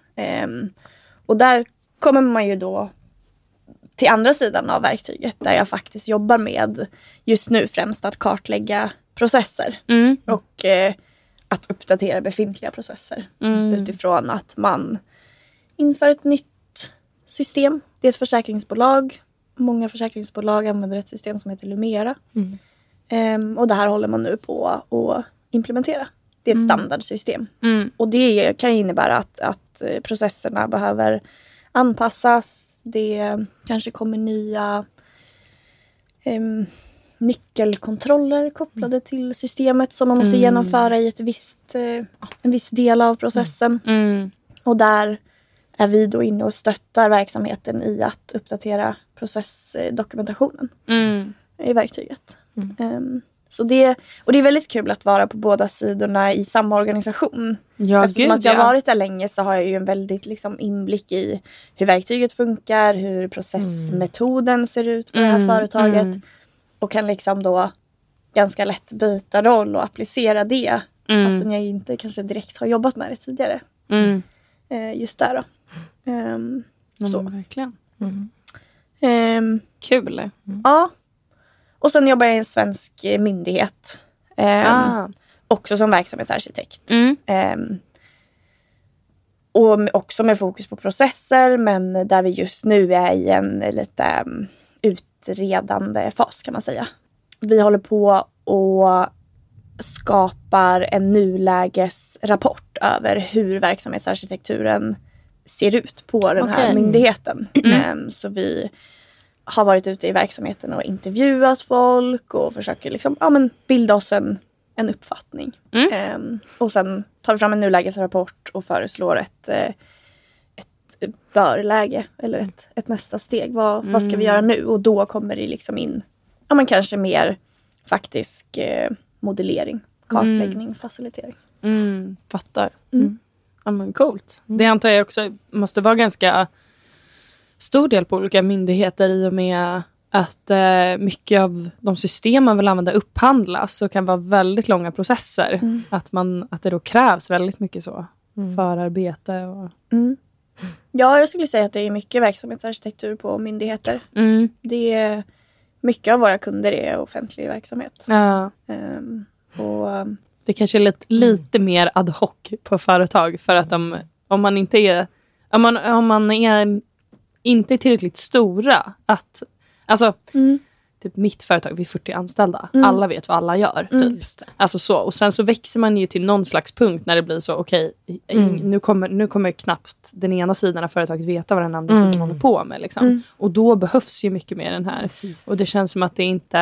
Och där kommer man ju då till andra sidan av verktyget där jag faktiskt jobbar med just nu främst att kartlägga processer Mm. och eh, att uppdatera befintliga processer Mm. utifrån att man inför ett nytt system. Det är ett försäkringsbolag. Många försäkringsbolag använder ett system som heter Lumera. Mm. Ehm, och det här håller man nu på att implementera. Det är ett standardsystem. Mm. Och det kan innebära att, att eh, processerna behöver anpassas. Det kanske kommer nya em, nyckelkontroller kopplade till systemet som man måste genomföra i ett visst, eh, en viss del av processen. Mm. Och där är vi då inne och stöttar verksamheten i att uppdatera processdokumentationen Mm. i verktyget. Ehm, så det, och det är väldigt kul att vara på båda sidorna i samma organisation. Ja, Eftersom gud, att jag ja. har varit där länge så har jag ju en väldigt liksom, inblick i hur verktyget funkar, hur processmetoden ser ut på det här Mm, företaget. mm. Och kan liksom då ganska lätt byta roll och applicera det. Mm. Fastän jag inte kanske direkt har jobbat med det tidigare. Mm. Eh, just där då. Ja, så. verkligen. Ehm, Kul. ja. Och sen jobbar jag i en svensk eh, myndighet. Ehm, Ah. Också som verksamhetsarkitekt. Mm. Ehm, och också med fokus på processer men där vi just nu är i en lite um, utredande fas kan man säga. Vi håller på och skapar en nulägesrapport över hur verksamhetsarkitekturen ser ut på den här Okej. myndigheten. Ehm, så vi har varit ute i verksamheten och intervjuat folk och försöker liksom, ja, men bilda oss en, en uppfattning. Mm. Ehm, och sen tar vi fram en nulägesrapport och föreslår ett, eh, ett börläge eller ett, ett nästa steg. Vad, vad ska vi göra nu? Och då kommer det liksom in ja, men kanske mer faktisk eh, modellering, kartläggning, facilitering. Mm, fattar. Mm. Ja, men coolt. Det antar jag också måste vara ganska stor del på olika myndigheter i och med att eh, mycket av de system man vill använda upphandlas och kan vara väldigt långa processer. Mm. Att, man, att det då krävs väldigt mycket så förarbete. Och, Mm. Ja, jag skulle säga att det är mycket verksamhetsarkitektur på myndigheter. mm, Det är, mycket av våra kunder är offentlig verksamhet. ja, Ehm, och, um, det kanske är lite, lite mer ad hoc på företag. För att de, om man inte är, om man, om man är inte är tillräckligt stora att Alltså, mm, typ mitt företag, vi är 40 anställda. Mm. Alla vet vad alla gör. Typ. Mm. Alltså så. Och sen så växer man ju till någon slags punkt när det blir så, okej, Mm. nu, kommer, nu kommer knappt den ena sidan av företaget veta vad den andra Mm. sidan håller på med. Liksom. Mm. Och då behövs ju mycket mer den här. Precis. Och det känns som att det inte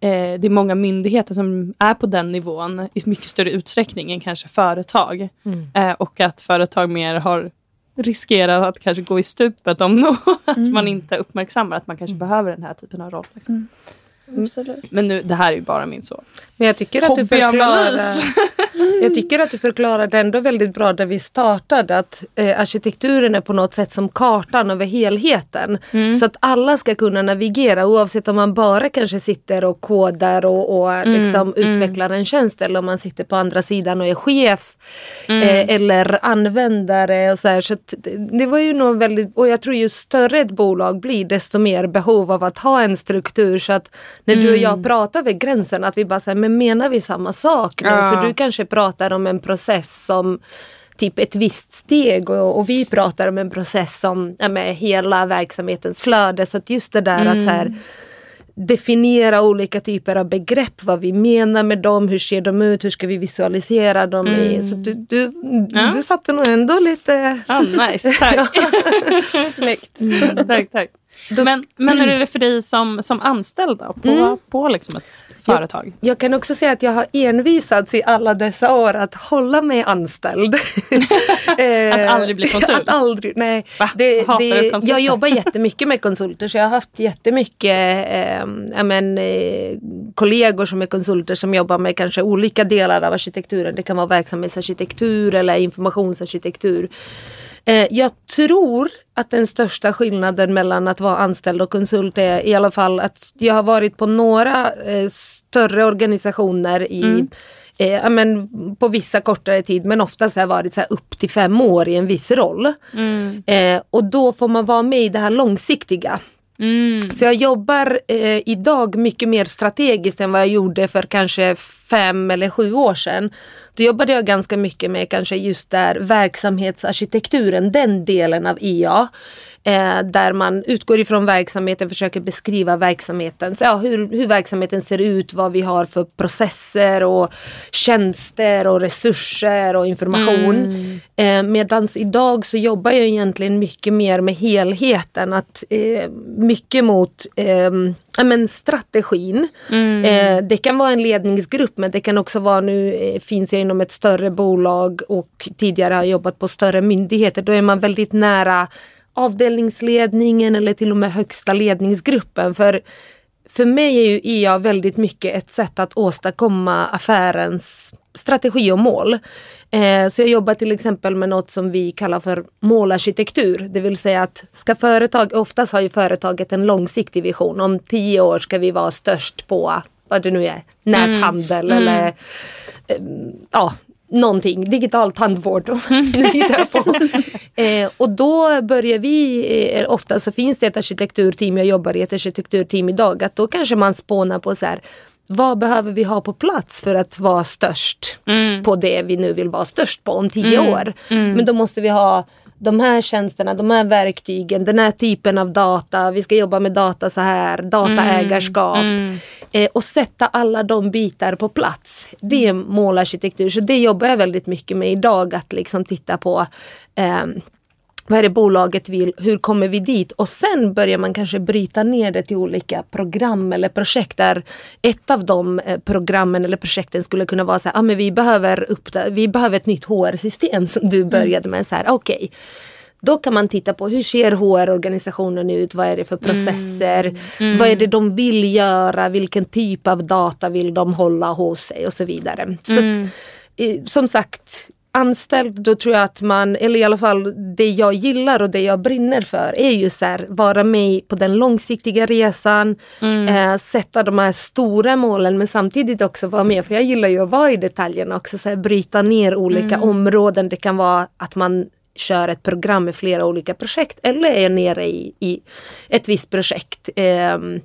eh, det är många myndigheter som är på den nivån i mycket större utsträckning än kanske företag. Mm. Eh, och att företag mer har riskerar att kanske gå i stupet om att Mm. man inte uppmärksammar att man kanske behöver den här typen av roll. Liksom. Absolut. Men nu, det här är ju bara min så. Men jag tycker att du förklarar, jag tycker att du förklarar det ändå väldigt bra där vi startade. Att eh, arkitekturen är på något sätt som kartan över helheten. Så att alla ska kunna navigera oavsett om man bara kanske sitter och kodar och, och liksom utvecklar en tjänst eller om man sitter på andra sidan och är chef eh, eller användare och så här. Så att det- det var ju nog väldigt, och jag tror ju större ett bolag blir desto mer behov av att ha en struktur så att när du och jag pratar över gränsen att vi bara säger men menar vi samma sak nu? Ja. För du kanske pratar om en process som typ ett visst steg och, och vi pratar om en process som ja, med hela verksamhetens flöde. Så att just det där att så här, definiera olika typer av begrepp, vad vi menar med dem, hur ser de ut, hur ska vi visualisera dem. I, så du, du, Ja. du satte nog ändå lite... Ah, nice, tack. Snyggt. tack, tack. Men, men hur är det för dig som, som anställd då, på, på liksom ett företag? Jag kan också säga att jag har envisats i alla dessa år att hålla mig anställd. Eh, Att aldrig bli konsult? Att aldrig, nej. Va? Det, Hatar du det, konsulter? jag jobbar jättemycket med konsulter så jag har haft jättemycket eh, ja, men, eh, kollegor som är konsulter som jobbar med kanske olika delar av arkitekturen. Det kan vara verksamhetsarkitektur eller informationsarkitektur. Eh, jag tror att den största skillnaden mellan att vara anställd och konsult är i alla fall att jag har varit på några eh, större organisationer i Eh, ja, men på vissa kortare tid men oftast har jag varit så upp till fem år i en viss roll. Eh, och då får man vara med i det här långsiktiga. Mm. Så jag jobbar eh, idag mycket mer strategiskt än vad jag gjorde för kanske fem eller sju år sedan. Då jobbade jag ganska mycket med kanske just där verksamhetsarkitekturen, den delen av IA. Eh, där man utgår ifrån verksamheten, försöker beskriva verksamheten, så, ja, hur, hur verksamheten ser ut, vad vi har för processer och tjänster och resurser och information. Eh, Medan idag så jobbar jag egentligen mycket mer med helheten, att eh, mycket mot eh, ja, men strategin. Eh, det kan vara en ledningsgrupp men det kan också vara, nu eh, finns jag inom ett större bolag och tidigare har jobbat på större myndigheter. Då är man väldigt nära avdelningsledningen eller till och med högsta ledningsgruppen. För, för mig är ju IA väldigt mycket ett sätt att åstadkomma affärens strategi och mål. Eh, så jag jobbar till exempel med något som vi kallar för målarkitektur. Det vill säga att ska företag, oftast har ju företaget en långsiktig vision. Om tio år ska vi vara störst på vad det nu är, näthandel eller eh, ja, någonting, digital tandvård. Jag på. Eh, och då börjar vi, eh, ofta så finns det ett arkitekturteam, jag jobbar i ett arkitekturteam idag, att då kanske man spånar på så här, vad behöver vi ha på plats för att vara störst på det vi nu vill vara störst på om tio år. Men då måste vi ha de här tjänsterna, de här verktygen, den här typen av data, vi ska jobba med data så här, dataägarskap. Eh, och sätta alla de bitar på plats. Det är målarkitektur, så det jobbar jag väldigt mycket med idag, att liksom titta på ehm, vad är det bolaget vill, hur kommer vi dit? Och sen börjar man kanske bryta ner det till olika program eller projekt där ett av de eh, programmen eller projekten skulle kunna vara så här, ah, men vi behöver, uppda- vi behöver ett nytt HR-system som du började med. så här, Okej, Då kan man titta på hur ser HR-organisationen ut, vad är det för processer, Mm. Mm. vad är det de vill göra, vilken typ av data vill de hålla hos sig och så vidare. Så Mm. att, eh, som sagt, anställd då tror jag att man, eller i alla fall det jag gillar och det jag brinner för är ju så här, vara med på den långsiktiga resan, Mm. eh, sätta de här stora målen men samtidigt också vara med, för jag gillar ju att vara i detaljerna också, så här, bryta ner olika Mm. områden. Det kan vara att man kör ett program med flera olika projekt eller är nere i, i ett visst projekt. Ehm,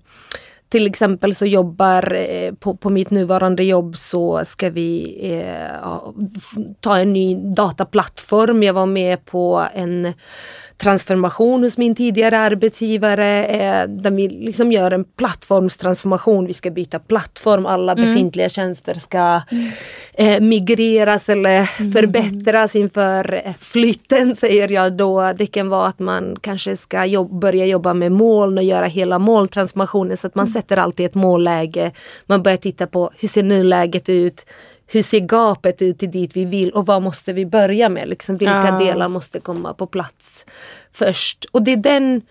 till exempel så jobbar eh, på, på mitt nuvarande jobb så ska vi eh, ta en ny dataplattform. Jag var med på en transformation hos min tidigare arbetsgivare eh, där vi liksom gör en plattformstransformation. Vi ska byta plattform, alla befintliga tjänster ska eh, migreras eller förbättras inför eh, flytten säger jag då. Det kan vara att man kanske ska jobb, börja jobba med moln och göra hela molntransformationen så att man sätter alltid ett målläge. Man börjar titta på hur ser nuläget ut? Hur ser gapet ut till dit vi vill och vad måste vi börja med? Liksom, vilka Ja. delar måste komma på plats först? Och det är den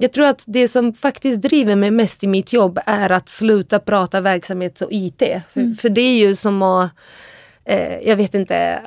jag tror att det som faktiskt driver mig mest i mitt jobb är att sluta prata verksamhet och IT. För, för det är ju som att eh, jag vet inte.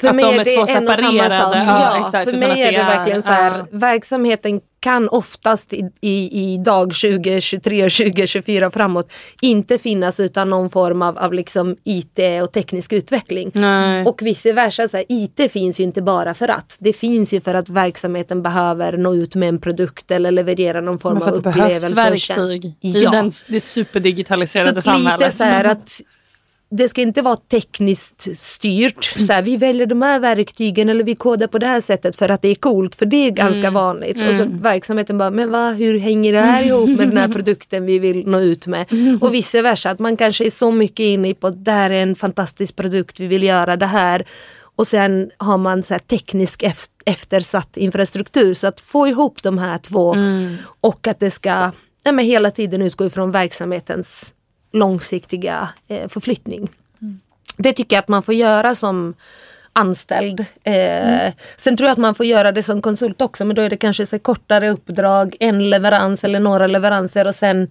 För Att mig de är är det två en och samma sak. ja, Ja, för mig är det verkligen så här. ja. Verksamheten kan oftast i, i, i dag 2023 och 2024 framåt inte finnas utan någon form av, av liksom IT och teknisk utveckling. Nej. Och vice versa, så här, IT finns ju inte bara för att. Det finns ju för att verksamheten behöver nå ut med en produkt eller leverera någon form av att det behövs upplevelse. verktyg i Ja. den, det superdigitaliserade så att lite samhället. så att det ska inte vara tekniskt styrt. Så här, vi väljer de här verktygen eller vi kodar på det här sättet för att det är coolt. För det är ganska vanligt. Och så verksamheten bara, men va, hur hänger det här ihop med den här produkten vi vill nå ut med? Och vice versa, att man kanske är så mycket inne på att det här är en fantastisk produkt, vi vill göra det här. Och sen har man så teknisk ef- eftersatt infrastruktur. Så att få ihop de här två och att det ska ja, men hela tiden utgå ifrån verksamhetens långsiktiga eh, förflyttning. Det tycker jag att man får göra som anställd. Eh, Sen tror jag att man får göra det som konsult också men då är det kanske så kortare uppdrag, en leverans eller några leveranser och sen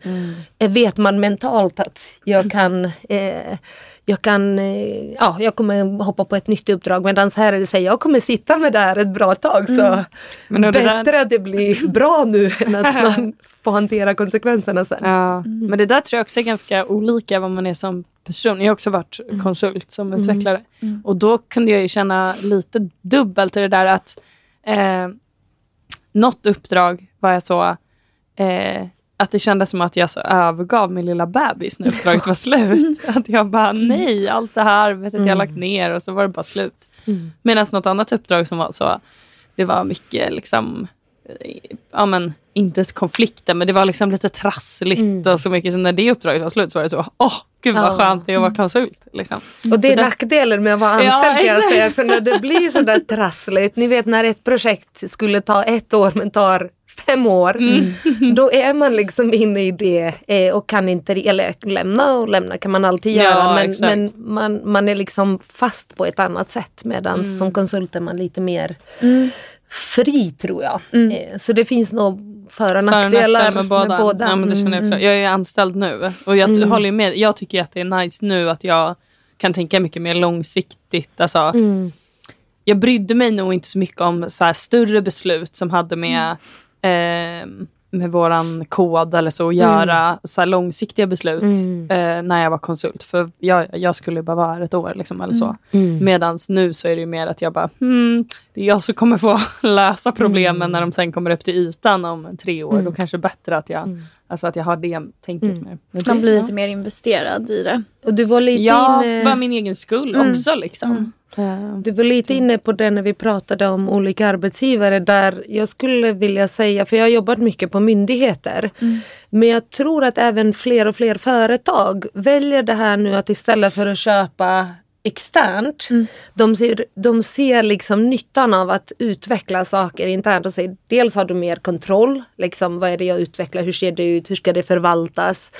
eh, vet man mentalt att jag kan eh, jag kan, eh, ja jag kommer hoppa på ett nytt uppdrag medan här är det så här, jag kommer sitta med det här ett bra tag så Men då det där- bättre att det blir bra nu än att man får hantera konsekvenserna sen. Ja. Men det där tror jag också är ganska olika vad man är som person. Jag har också varit konsult som utvecklare. Och då kunde jag ju känna lite dubbelt i det där att eh, något uppdrag var jag så eh, att det kändes som att jag så övergav min lilla bebis när uppdraget var slut. Att jag bara nej, allt det här arbetet jag har lagt ner och så var det bara slut. Medan något annat uppdrag som var så, det var mycket liksom, ja men inte konflikter men det var liksom lite trassligt och så mycket. Så när det uppdraget var slut så var det så, åh gud vad Ja. skönt det är att vara konsult. Liksom. Och det är Så nackdelen med att vara Ja, anställd kan jag säga. För när det blir sådär trassligt, ni vet när ett projekt skulle ta ett år men tar fem år. Mm. Då är man liksom inne i det eh, och kan inte, eller lämna och lämna kan man alltid Ja, göra. Men, exakt. men man, man är liksom fast på ett annat sätt. Medan Mm. som konsult är man lite mer fri tror jag. Eh, så det finns nog för och nackdelar med båda. med båda. Ja, men det känner jag, också. jag är anställd nu och jag t- håller med. Jag tycker att det är nice nu att jag kan tänka mycket mer långsiktigt. Alltså, Mm. Jag brydde mig nog inte så mycket om så större beslut som hade med, eh, med våran kod eller så att göra. Så här långsiktiga beslut eh, när jag var konsult. För jag, jag skulle bara vara här ett år liksom, eller så. Medan nu så är det ju mer att jag bara, hmm, det är jag som kommer få lösa problemen när de sen kommer upp till ytan om tre år. Då kanske det är bättre att jag, alltså att jag har det tänket mer. Men Man det- blir ja. lite mer investerad i det. Och du var lite Ja, inne... för min egen skull också liksom. Eh, Du var lite inne på det när vi pratade om olika arbetsgivare där. Jag skulle vilja säga, för jag har jobbat mycket på myndigheter, men jag tror att även fler och fler företag väljer det här nu att istället för att köpa externt, de, ser, de ser liksom nyttan av att utveckla saker internt och säger dels har du mer kontroll, liksom vad är det jag utvecklar, hur ser det ut, hur ska det förvaltas?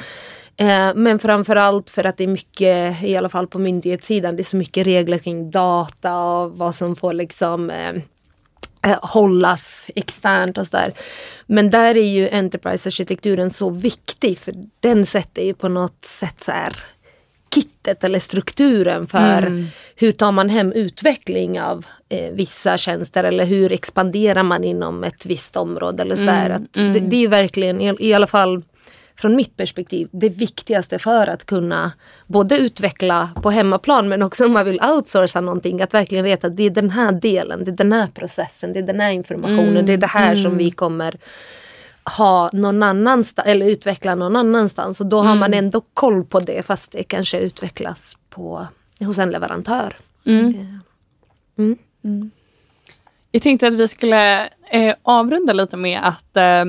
Eh, men framförallt för att det är mycket, i alla fall på myndighetssidan, det är så mycket regler kring data och vad som får liksom eh, eh, hållas externt och sådär. Men där är ju enterprise-arkitekturen så viktig för den sätter ju på något sätt så här kittet eller strukturen för Mm. hur tar man hem utveckling av eh, vissa tjänster eller hur expanderar man inom ett visst område. Eller så. Mm, Att det, det är verkligen, i, i alla fall från mitt perspektiv, det viktigaste för att kunna både utveckla på hemmaplan men också om man vill outsourca någonting. Att verkligen veta att det är den här delen, det är den här processen, det är den här informationen, Mm, det är det här som vi kommer ha någon annanstans eller utveckla någon annanstans. Och då har man Mm. ändå koll på det fast det kanske utvecklas på, hos en leverantör. Mm. Eh, Jag tänkte att vi skulle eh, avrunda lite med att eh,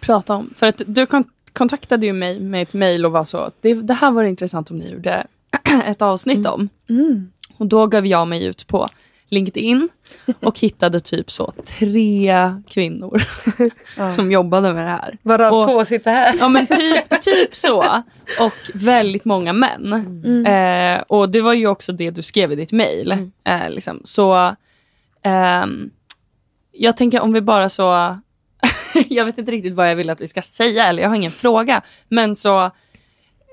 prata om... För att du kon- kontaktade ju mig med ett mejl och var så det, det här var intressant om ni gjorde ett avsnitt om. Mm. Och då gav jag mig ut på LinkedIn och hittade typ så tre kvinnor som jobbade med det här. Bara Och- på sitta här. Ja men typ, typ så. Och väldigt många män. Eh, och det var ju också det du skrev i ditt mejl. Eh, liksom. Så ehm, jag tänker om vi bara så... jag vet inte riktigt vad jag vill att vi ska säga, eller jag har ingen fråga. Men så,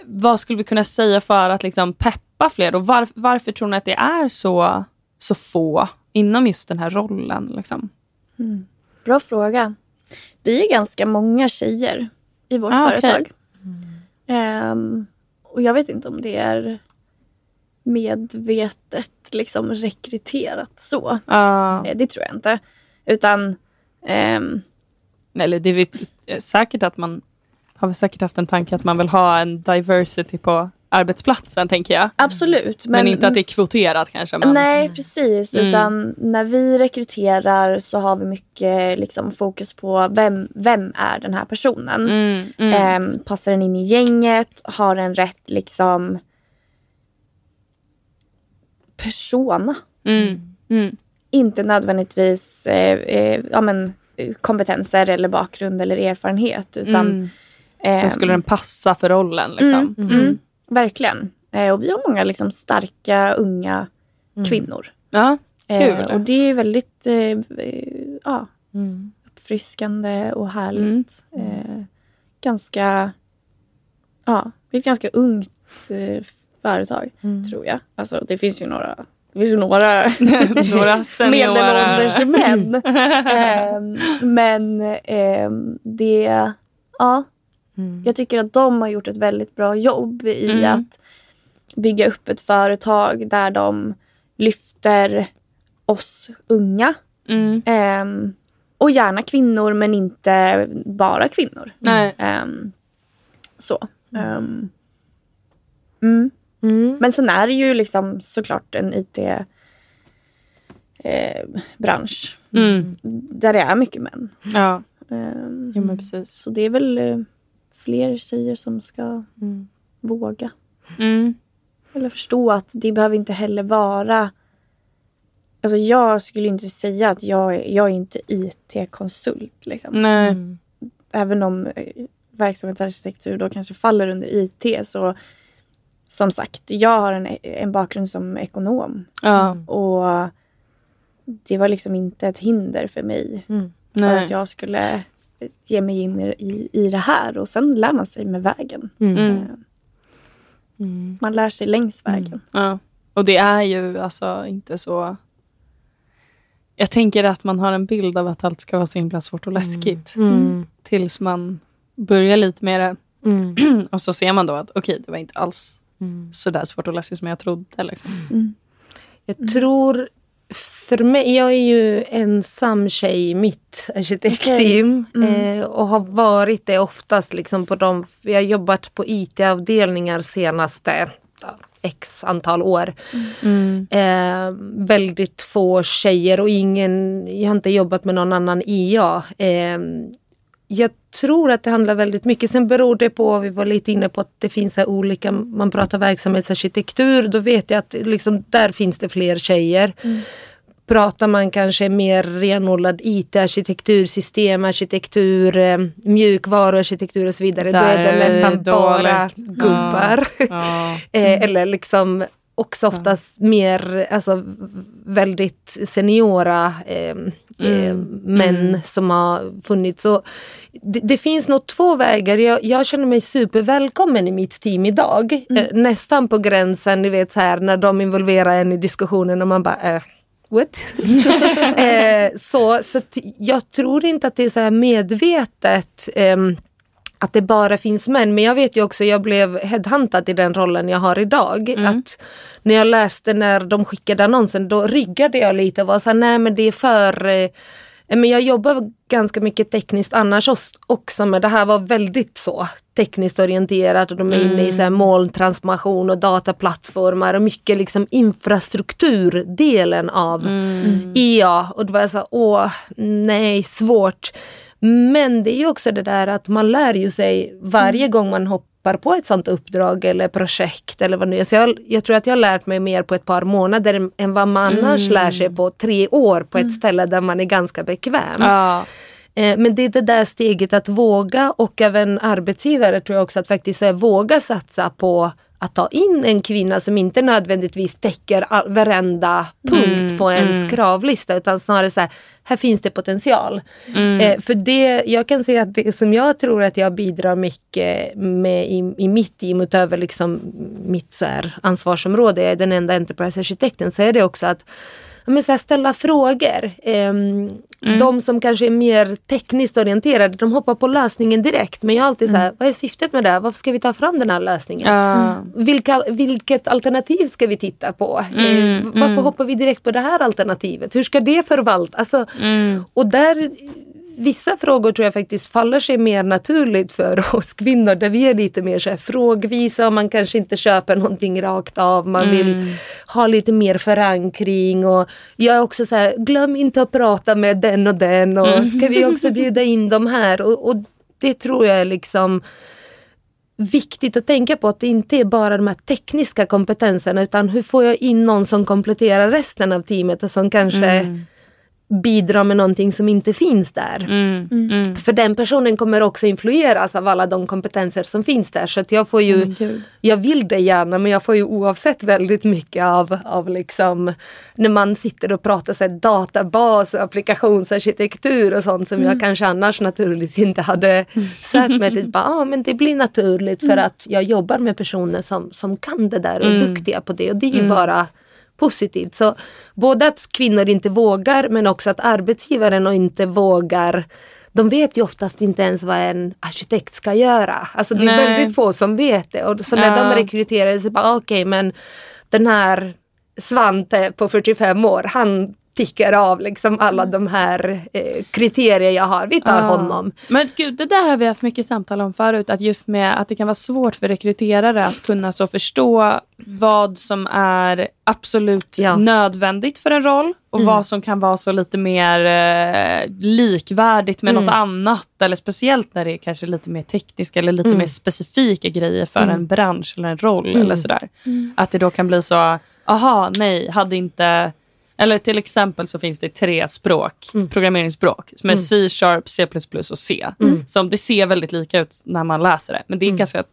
vad skulle vi kunna säga för att liksom peppa fler? Och var, varför tror ni att det är så, så få inom just den här rollen? Liksom? Bra fråga. Vi är ganska många tjejer i vårt Ah, företag. Ehm, och jag vet inte om det är medvetet liksom rekryterat så. Ja. Eh, Det tror jag inte. Utan ehm, Eller det är säkert att man har säkert haft en tanke att man vill ha en diversity på arbetsplatsen, tänker jag. absolut. Men, inte att det är kvoterat kanske. Men... Nej, precis. Mm. Utan när vi rekryterar så har vi mycket liksom, fokus på vem, vem är den här personen. Mm, mm, Ehm, passar den in i gänget? Har den rätt liksom persona? mm, mm, Inte nödvändigtvis eh, eh, ja, men, eh, kompetenser eller bakgrund eller erfarenhet. Utan, mm. ehm, Då skulle den passa för rollen. Liksom. Mm, mm, verkligen. Eh, och vi har många liksom, starka unga kvinnor. Ja, kul. Eh, och det är väldigt eh, ja, Mm. uppfriskande och härligt. Eh, ganska, ja, det är ett ganska ungt företag tror jag. Alltså det finns ju några, det finns ju några Några medelålders män. eh, men eh, det, ja, Mm. jag tycker att de har gjort ett väldigt bra jobb i Mm. att bygga upp ett företag där de lyfter oss unga. Mm. Ehm, och gärna kvinnor men inte bara kvinnor. Ehm, så. Mm. Men sen är det ju liksom såklart en IT-bransch Mm. där det är mycket män. Ja, Ehm, jo, men precis. så det är väl eh, fler tjejer som ska Mm. våga. Mm. Eller förstå att det behöver inte heller vara... Alltså jag skulle inte säga att jag, är- jag är inte IT-konsult. Liksom. Nej. Mm. Även om eh, verksamhetsarkitektur då kanske faller under IT så som sagt, jag har en, en bakgrund som ekonom Ja. och det var liksom inte ett hinder för mig Mm. för Nej. att jag skulle ge mig in i, i, i det här och sen lär man sig med vägen. Mm. Mm. Eh, Mm. Man lär sig längs vägen. Ja. Och det är ju alltså inte så... Jag tänker att man har en bild av att allt ska vara så himla svårt och läskigt. Mm. Tills man börjar lite med det. Mm. Och så ser man då att okej, det var inte alls Mm. så där svårt och läskigt som jag trodde. Liksom. Mm. Jag tror, för mig, jag är ju ensam tjej i mitt arkitektteam eh, och har varit det oftast liksom på de, vi har jobbat på IT-avdelningar senaste x antal år. Mm. Eh, väldigt få tjejer och ingen, jag har inte jobbat med någon annan IA. Eh, jag tror att det handlar väldigt mycket, sen beror det på, vi var lite inne på att det finns här olika, man pratar verksamhetsarkitektur, då vet jag att liksom, där finns det fler tjejer. Pratar man kanske mer renodlad IT-arkitektur, systemarkitektur, eh, mjukvaruarkitektur och så vidare, då Där är det är det nästan bara dåligt. gubbar. Ja. Eh, eller liksom, också oftast mer, alltså väldigt seniora eh, eh, män som har funnits. Så det, det, finns nog två vägar. Jag, jag, känner mig supervälkommen i mitt team idag. Mm. Eh, nästan på gränsen, ni vet så här när de involverar en i diskussionen och man bara äh, what? eh, så så jag tror inte att det är så medvetet eh, att det bara finns män. Men jag vet ju också, jag blev headhuntad i den rollen jag har idag. Mm. Att när jag läste när de skickade annonsen då ryggade jag lite och var såhär, nej men det är för eh, men jag jobbar ganska mycket tekniskt annars också men det här var väldigt så tekniskt orienterat och de är mm. inne i så här molntransformation och dataplattformar och mycket liksom infrastrukturdelen av mm. IA och då var så här, åh nej svårt. Men det är ju också det där att man lär ju sig varje mm. gång man hoppar på ett sånt uppdrag eller projekt eller vad nu Så jag, jag tror att jag har lärt mig mer på ett par månader än vad man mm. annars lär sig på tre år på ett mm. ställe där man är ganska bekväm. Ja. Eh, men det är det där steget att våga och även arbetsgivare tror jag också att faktiskt våga satsa på att ta in en kvinna som inte nödvändigtvis täcker all, varenda punkt mm, på ens mm. kravlista utan snarare så här, här finns det potential. Mm. Eh, för det, jag kan säga att det som jag tror att jag bidrar mycket med i, i mitt team utöver liksom mitt så här, ansvarsområde, jag är den enda enterprise-arkitekten, så är det också att men så här, ställa frågor. Um, mm. De som kanske är mer tekniskt orienterade de hoppar på lösningen direkt. Men jag är alltid mm. så här, mm. vad är syftet med det? Varför ska vi ta fram den här lösningen? Mm. Vilka, vilket alternativ ska vi titta på? Uh, varför mm. hoppar vi direkt på det här alternativet? Hur ska det förvaltas? Alltså, och där vissa frågor tror jag faktiskt faller sig mer naturligt för oss kvinnor där vi är lite mer så här frågvisa och man kanske inte köper någonting rakt av. Man mm. vill ha lite mer förankring och jag är också så här, glöm inte att prata med den och den och mm. ska vi också bjuda in dem här och, och det tror jag är liksom viktigt att tänka på att det inte är bara de här tekniska kompetenserna utan hur får jag in någon som kompletterar resten av teamet och som kanske mm bidra med någonting som inte finns där. Mm, mm. För den personen kommer också influeras av alla de kompetenser som finns där. Så att jag får ju, mm, jag vill det gärna men jag får ju oavsett väldigt mycket av, av liksom när man sitter och pratar så här, databas och applikationsarkitektur och sånt som jag mm. kanske annars naturligt inte hade sökt mig till. Bara, ah, men det blir naturligt för mm. att jag jobbar med personer som, som kan det där och är duktiga på det och det är ju bara positivt. Så både att kvinnor inte vågar men också att arbetsgivaren inte vågar de vet ju oftast inte ens vad en arkitekt ska göra. Alltså det är Nej. väldigt få som vet det. Och så när ja. de rekryterar så bara okej okay, men den här Svante på 45 år, han tickar av liksom alla de här eh, kriterier jag har. Vi tar ah. honom. Men gud, det där har vi haft mycket samtal om förut. Att just med att det kan vara svårt för rekryterare att kunna så förstå vad som är absolut ja. nödvändigt för en roll och mm. vad som kan vara så lite mer eh, likvärdigt med mm. något annat. Eller speciellt när det är kanske lite mer tekniska eller lite mm. mer specifika grejer för mm. en bransch eller en roll. eller mm. sådär. Mm. Att det då kan bli så, aha, nej, hade inte eller till exempel så finns det tre språk, mm. programmeringsspråk som är mm. C-sharp, C++ och C. Mm. Som det ser väldigt lika ut när man läser det. Men det är mm. ganska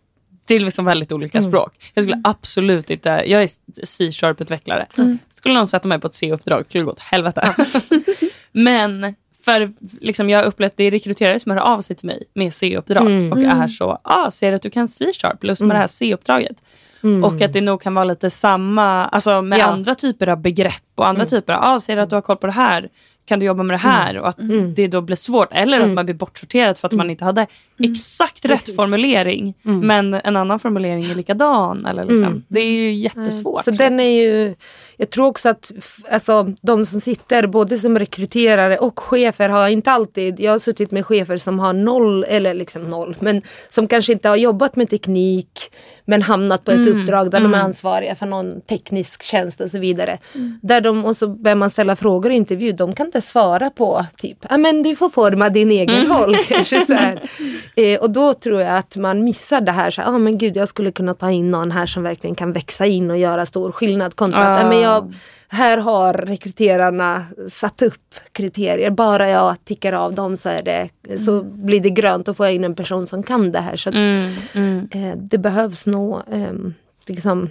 det är liksom väldigt olika mm. språk. Jag skulle absolut inte... Jag är C-sharp-utvecklare. Mm. Skulle någon sätta mig på ett C-uppdrag skulle det gå åt helvete. Men för liksom, jag har upplevt det är rekryterare som hör av sig till mig med C-uppdrag mm. och är så, ah, ser att du kan C-sharp, lust med det här C-uppdraget. Mm. Och att det nog kan vara lite samma alltså med ja. andra typer av begrepp och andra mm. typer av, ah, ser att du har koll på det här, kan du jobba med det här? Mm. Och att mm. det då blir svårt. Eller att mm. man blir bortsorterad för att man mm. inte hade exakt rätt formulering men en annan formulering är likadan. Eller liksom. Det är ju jättesvårt. Så den är ju, jag tror också att alltså, de som sitter både som rekryterare och chefer har inte alltid, jag har suttit med chefer som har noll, eller liksom noll, men som kanske inte har jobbat med teknik men hamnat på ett mm. uppdrag där mm. de är mm. ansvariga för någon teknisk tjänst och så vidare. Mm. Där de, och så börjar man ställa frågor i intervju, de kan inte svara på typ, ja men du får forma din egen mm. roll. kanske så eh, och då tror jag att man missar det här, ja ah, men gud jag skulle kunna ta in någon här som verkligen kan växa in och göra stor skillnad kontra att, men jag här har rekryterarna satt upp kriterier. Bara jag tickar av dem så, är det, mm. så blir det grönt och får jag in en person som kan det här. Så att, mm, mm. Eh, det behövs nog eh, liksom,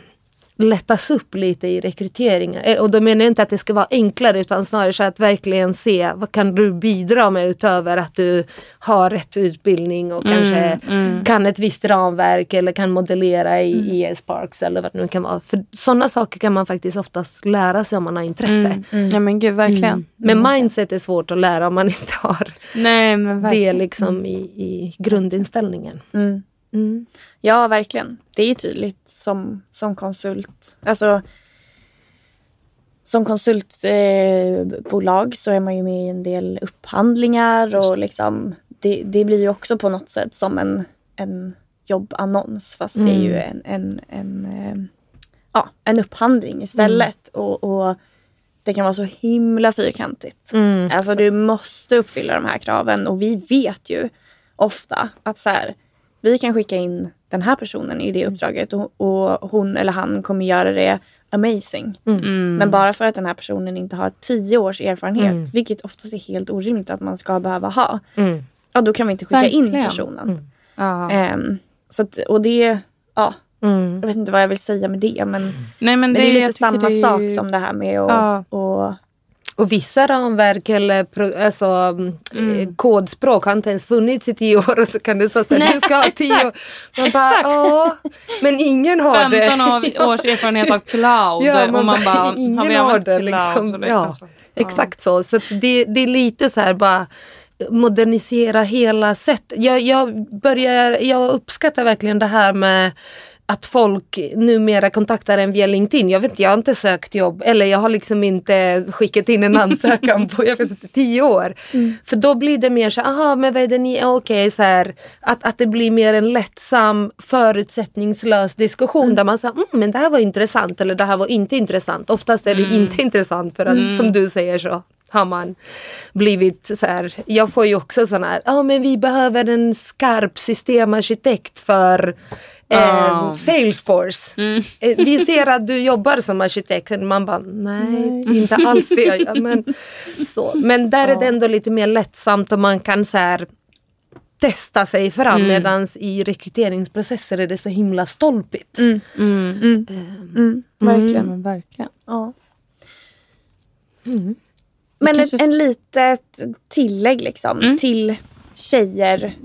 lättas upp lite i rekryteringen. Eh, Och då menar jag inte att det ska vara enklare utan snarare så att verkligen se vad kan du bidra med utöver att du har rätt utbildning och kanske kan ett visst ramverk eller kan modellera i, i E-Sparks eller vad det nu kan vara. För sådana saker kan man faktiskt oftast lära sig om man har intresse. Ja men gud, verkligen. Men mindset är svårt att lära om man inte har Nej men det liksom i, i grundinställningen. Mm. Mm. Ja, verkligen. Det är ju tydligt som, som konsult. Alltså, som konsultbolag eh, så är man ju med i en del upphandlingar och liksom, det, det blir ju också på något sätt som en, en jobbannons fast det är ju en, en, en, eh, ja, en upphandling istället. Och, och det kan vara så himla fyrkantigt. Mm. Alltså du måste uppfylla de här kraven och vi vet ju ofta att så här, vi kan skicka in den här personen i det uppdraget och, och hon eller han kommer göra det amazing. Mm. Men bara för att den här personen inte har tio års erfarenhet, vilket oftast är helt orimligt att man ska behöva ha, Mm. ja då kan vi inte skicka in Verkligen. personen. Ja. Ehm, så att, och det, ja, Mm. jag vet inte vad jag vill säga med det men, Nej, men men det, det, är lite samma det sak som det här med att Ja. och, Och vissa ramverk eller pro, alltså, mm. kodspråk har inte ens funnits i tio år och så kan det stå så här, du ska ha tio år. Man bara, ja, men ingen har 15 det. av års erfarenhet av cloud Ja, och man man bara, bara, ingen har vi använt det, cloud? liksom. Det- Ja. alltså, Exakt så. Så det, det är lite så här bara modernisera hela sättet. Jag, jag, börjar, jag uppskattar verkligen det här med att folk numera kontaktar en via LinkedIn. Jag vet inte, jag har inte sökt jobb eller jag har liksom inte skickat in en ansökan på jag vet inte, tio år. För då blir det mer så aha men vad är det ni, okej så här. Att, att det blir mer en lättsam förutsättningslös diskussion där man säger mm, men det här var intressant eller det här var inte intressant. Oftast är det inte intressant för att som du säger så har man blivit så här. Jag får ju också sån här, ja men vi behöver en skarp systemarkitekt för eh. Salesforce. Eh, vi ser att du jobbar som arkitekt. Man bara, nej, inte alls det jag gör. Men, så. men där är det ändå lite mer lättsamt och man kan så här testa sig fram Mm. medan i rekryteringsprocesser är det så himla stolpigt. mm, verkligen. Men verkligen. Ja. Mm. Men ett, en litet tillägg liksom till tjejer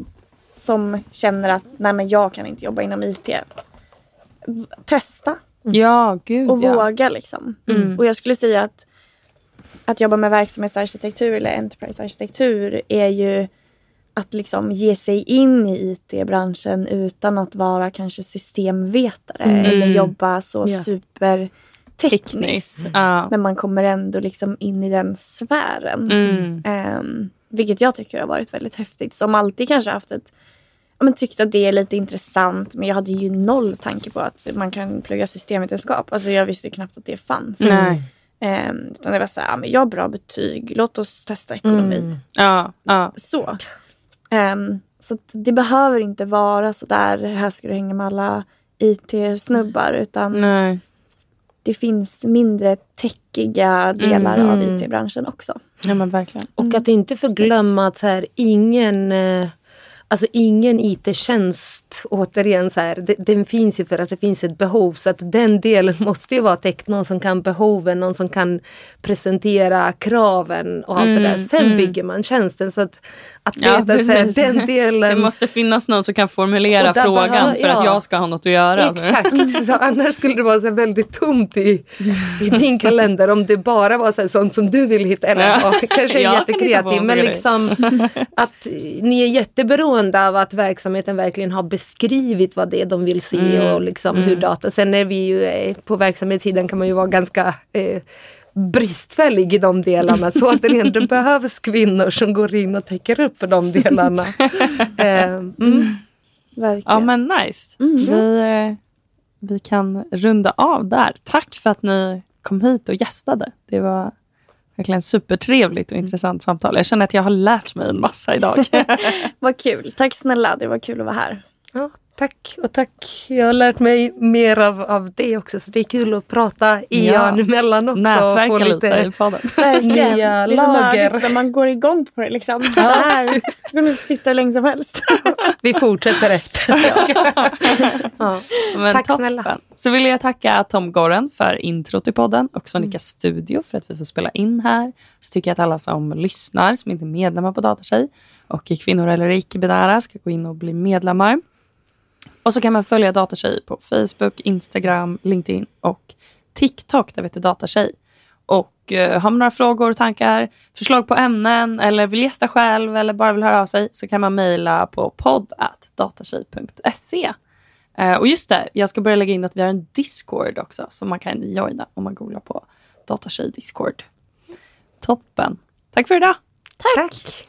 som känner att nej men jag kan inte jobba inom IT. Testa Ja, gud och ja. våga liksom. Och jag skulle säga att att jobba med verksamhetsarkitektur eller enterprise-arkitektur är ju att liksom ge sig in i IT-branschen utan att vara kanske systemvetare eller jobba så Ja. supertekniskt. Tekniskt. Ja. Men man kommer ändå liksom in i den sfären. Mm. Ehm, vilket jag tycker har varit väldigt häftigt. Som alltid kanske haft ett men tyckt att det är lite intressant men jag hade ju noll tanke på att man kan plugga systemvetenskap. Alltså jag visste knappt att det fanns. Nej. Ehm, utan det var så här, men jag har bra betyg, låt oss testa ekonomi. Mm. Ja, ja. Så. Ehm, så det behöver inte vara så där, här ska du hänga med alla IT-snubbar utan Nej. Det finns mindre täckiga delar Mm. av IT-branschen också. Ja, men verkligen. Och att inte förglömma att så här, ingen, eh, alltså ingen IT-tjänst, återigen, så här, det, den finns ju för att det finns ett behov. Så att den delen måste ju vara täckt. Någon som kan behoven, någon som kan presentera kraven och allt det där. Sen bygger man tjänsten. Så att, att Ja, veta så här, precis. den delen... Det måste finnas någon som kan formulera frågan behö- för att ja. jag ska ha något att göra. Exakt, så annars skulle det vara så väldigt tomt i, i din kalender om det bara var så här sånt som du vill hitta. Eller Ja. kanske är Jag kan jättekreativ men liksom att ni är jätteberoende av att verksamheten verkligen har beskrivit vad det är de vill se Mm. och liksom hur data. Sen är vi ju eh, på verksamhetssidan kan man ju vara ganska eh, bristfällig i de delarna. Så att det ändå behövs kvinnor som går in och täcker upp för de delarna. eh, mm. Verkligen. Ja, men nice. Vi, eh, vi kan runda av där. Tack för att ni kom hit och gästade. Det var verkligen supertrevligt och intressant samtal. Jag känner att jag har lärt mig en massa idag. Vad kul. Tack snälla, det var kul att vara här. Ja, tack och tack. Jag har lärt mig mer av, av det också så det är kul att prata i Ja. ja. emellan också. och Nätverka få lite i podden. Verkligen. Nya det är så lager. nördigt men man går igång på det liksom. Det här. kunde sitta hur länge som helst. Vi fortsätter efter. ja. Men Tack toppen. snälla. Så vill jag tacka Tom Gorren för introt i podden och Sonica Mm. Studio för att vi får spela in här. Så tycker jag att alla som lyssnar, som inte är medlemmar på Datatjej och är kvinnor eller icke-binära ska gå in och bli medlemmar. Och så kan man följa Datatjej på Facebook, Instagram, LinkedIn och TikTok där vi heter Datatjej. Och eh, har man några frågor, tankar, förslag på ämnen eller vill gästa själv eller bara vill höra av sig så kan man mejla på podd.datatjej.se. Eh, och just det, jag ska börja lägga in att vi har en Discord också som man kan joina om man googlar på Datatjej Discord. Toppen. Tack för idag. Tack.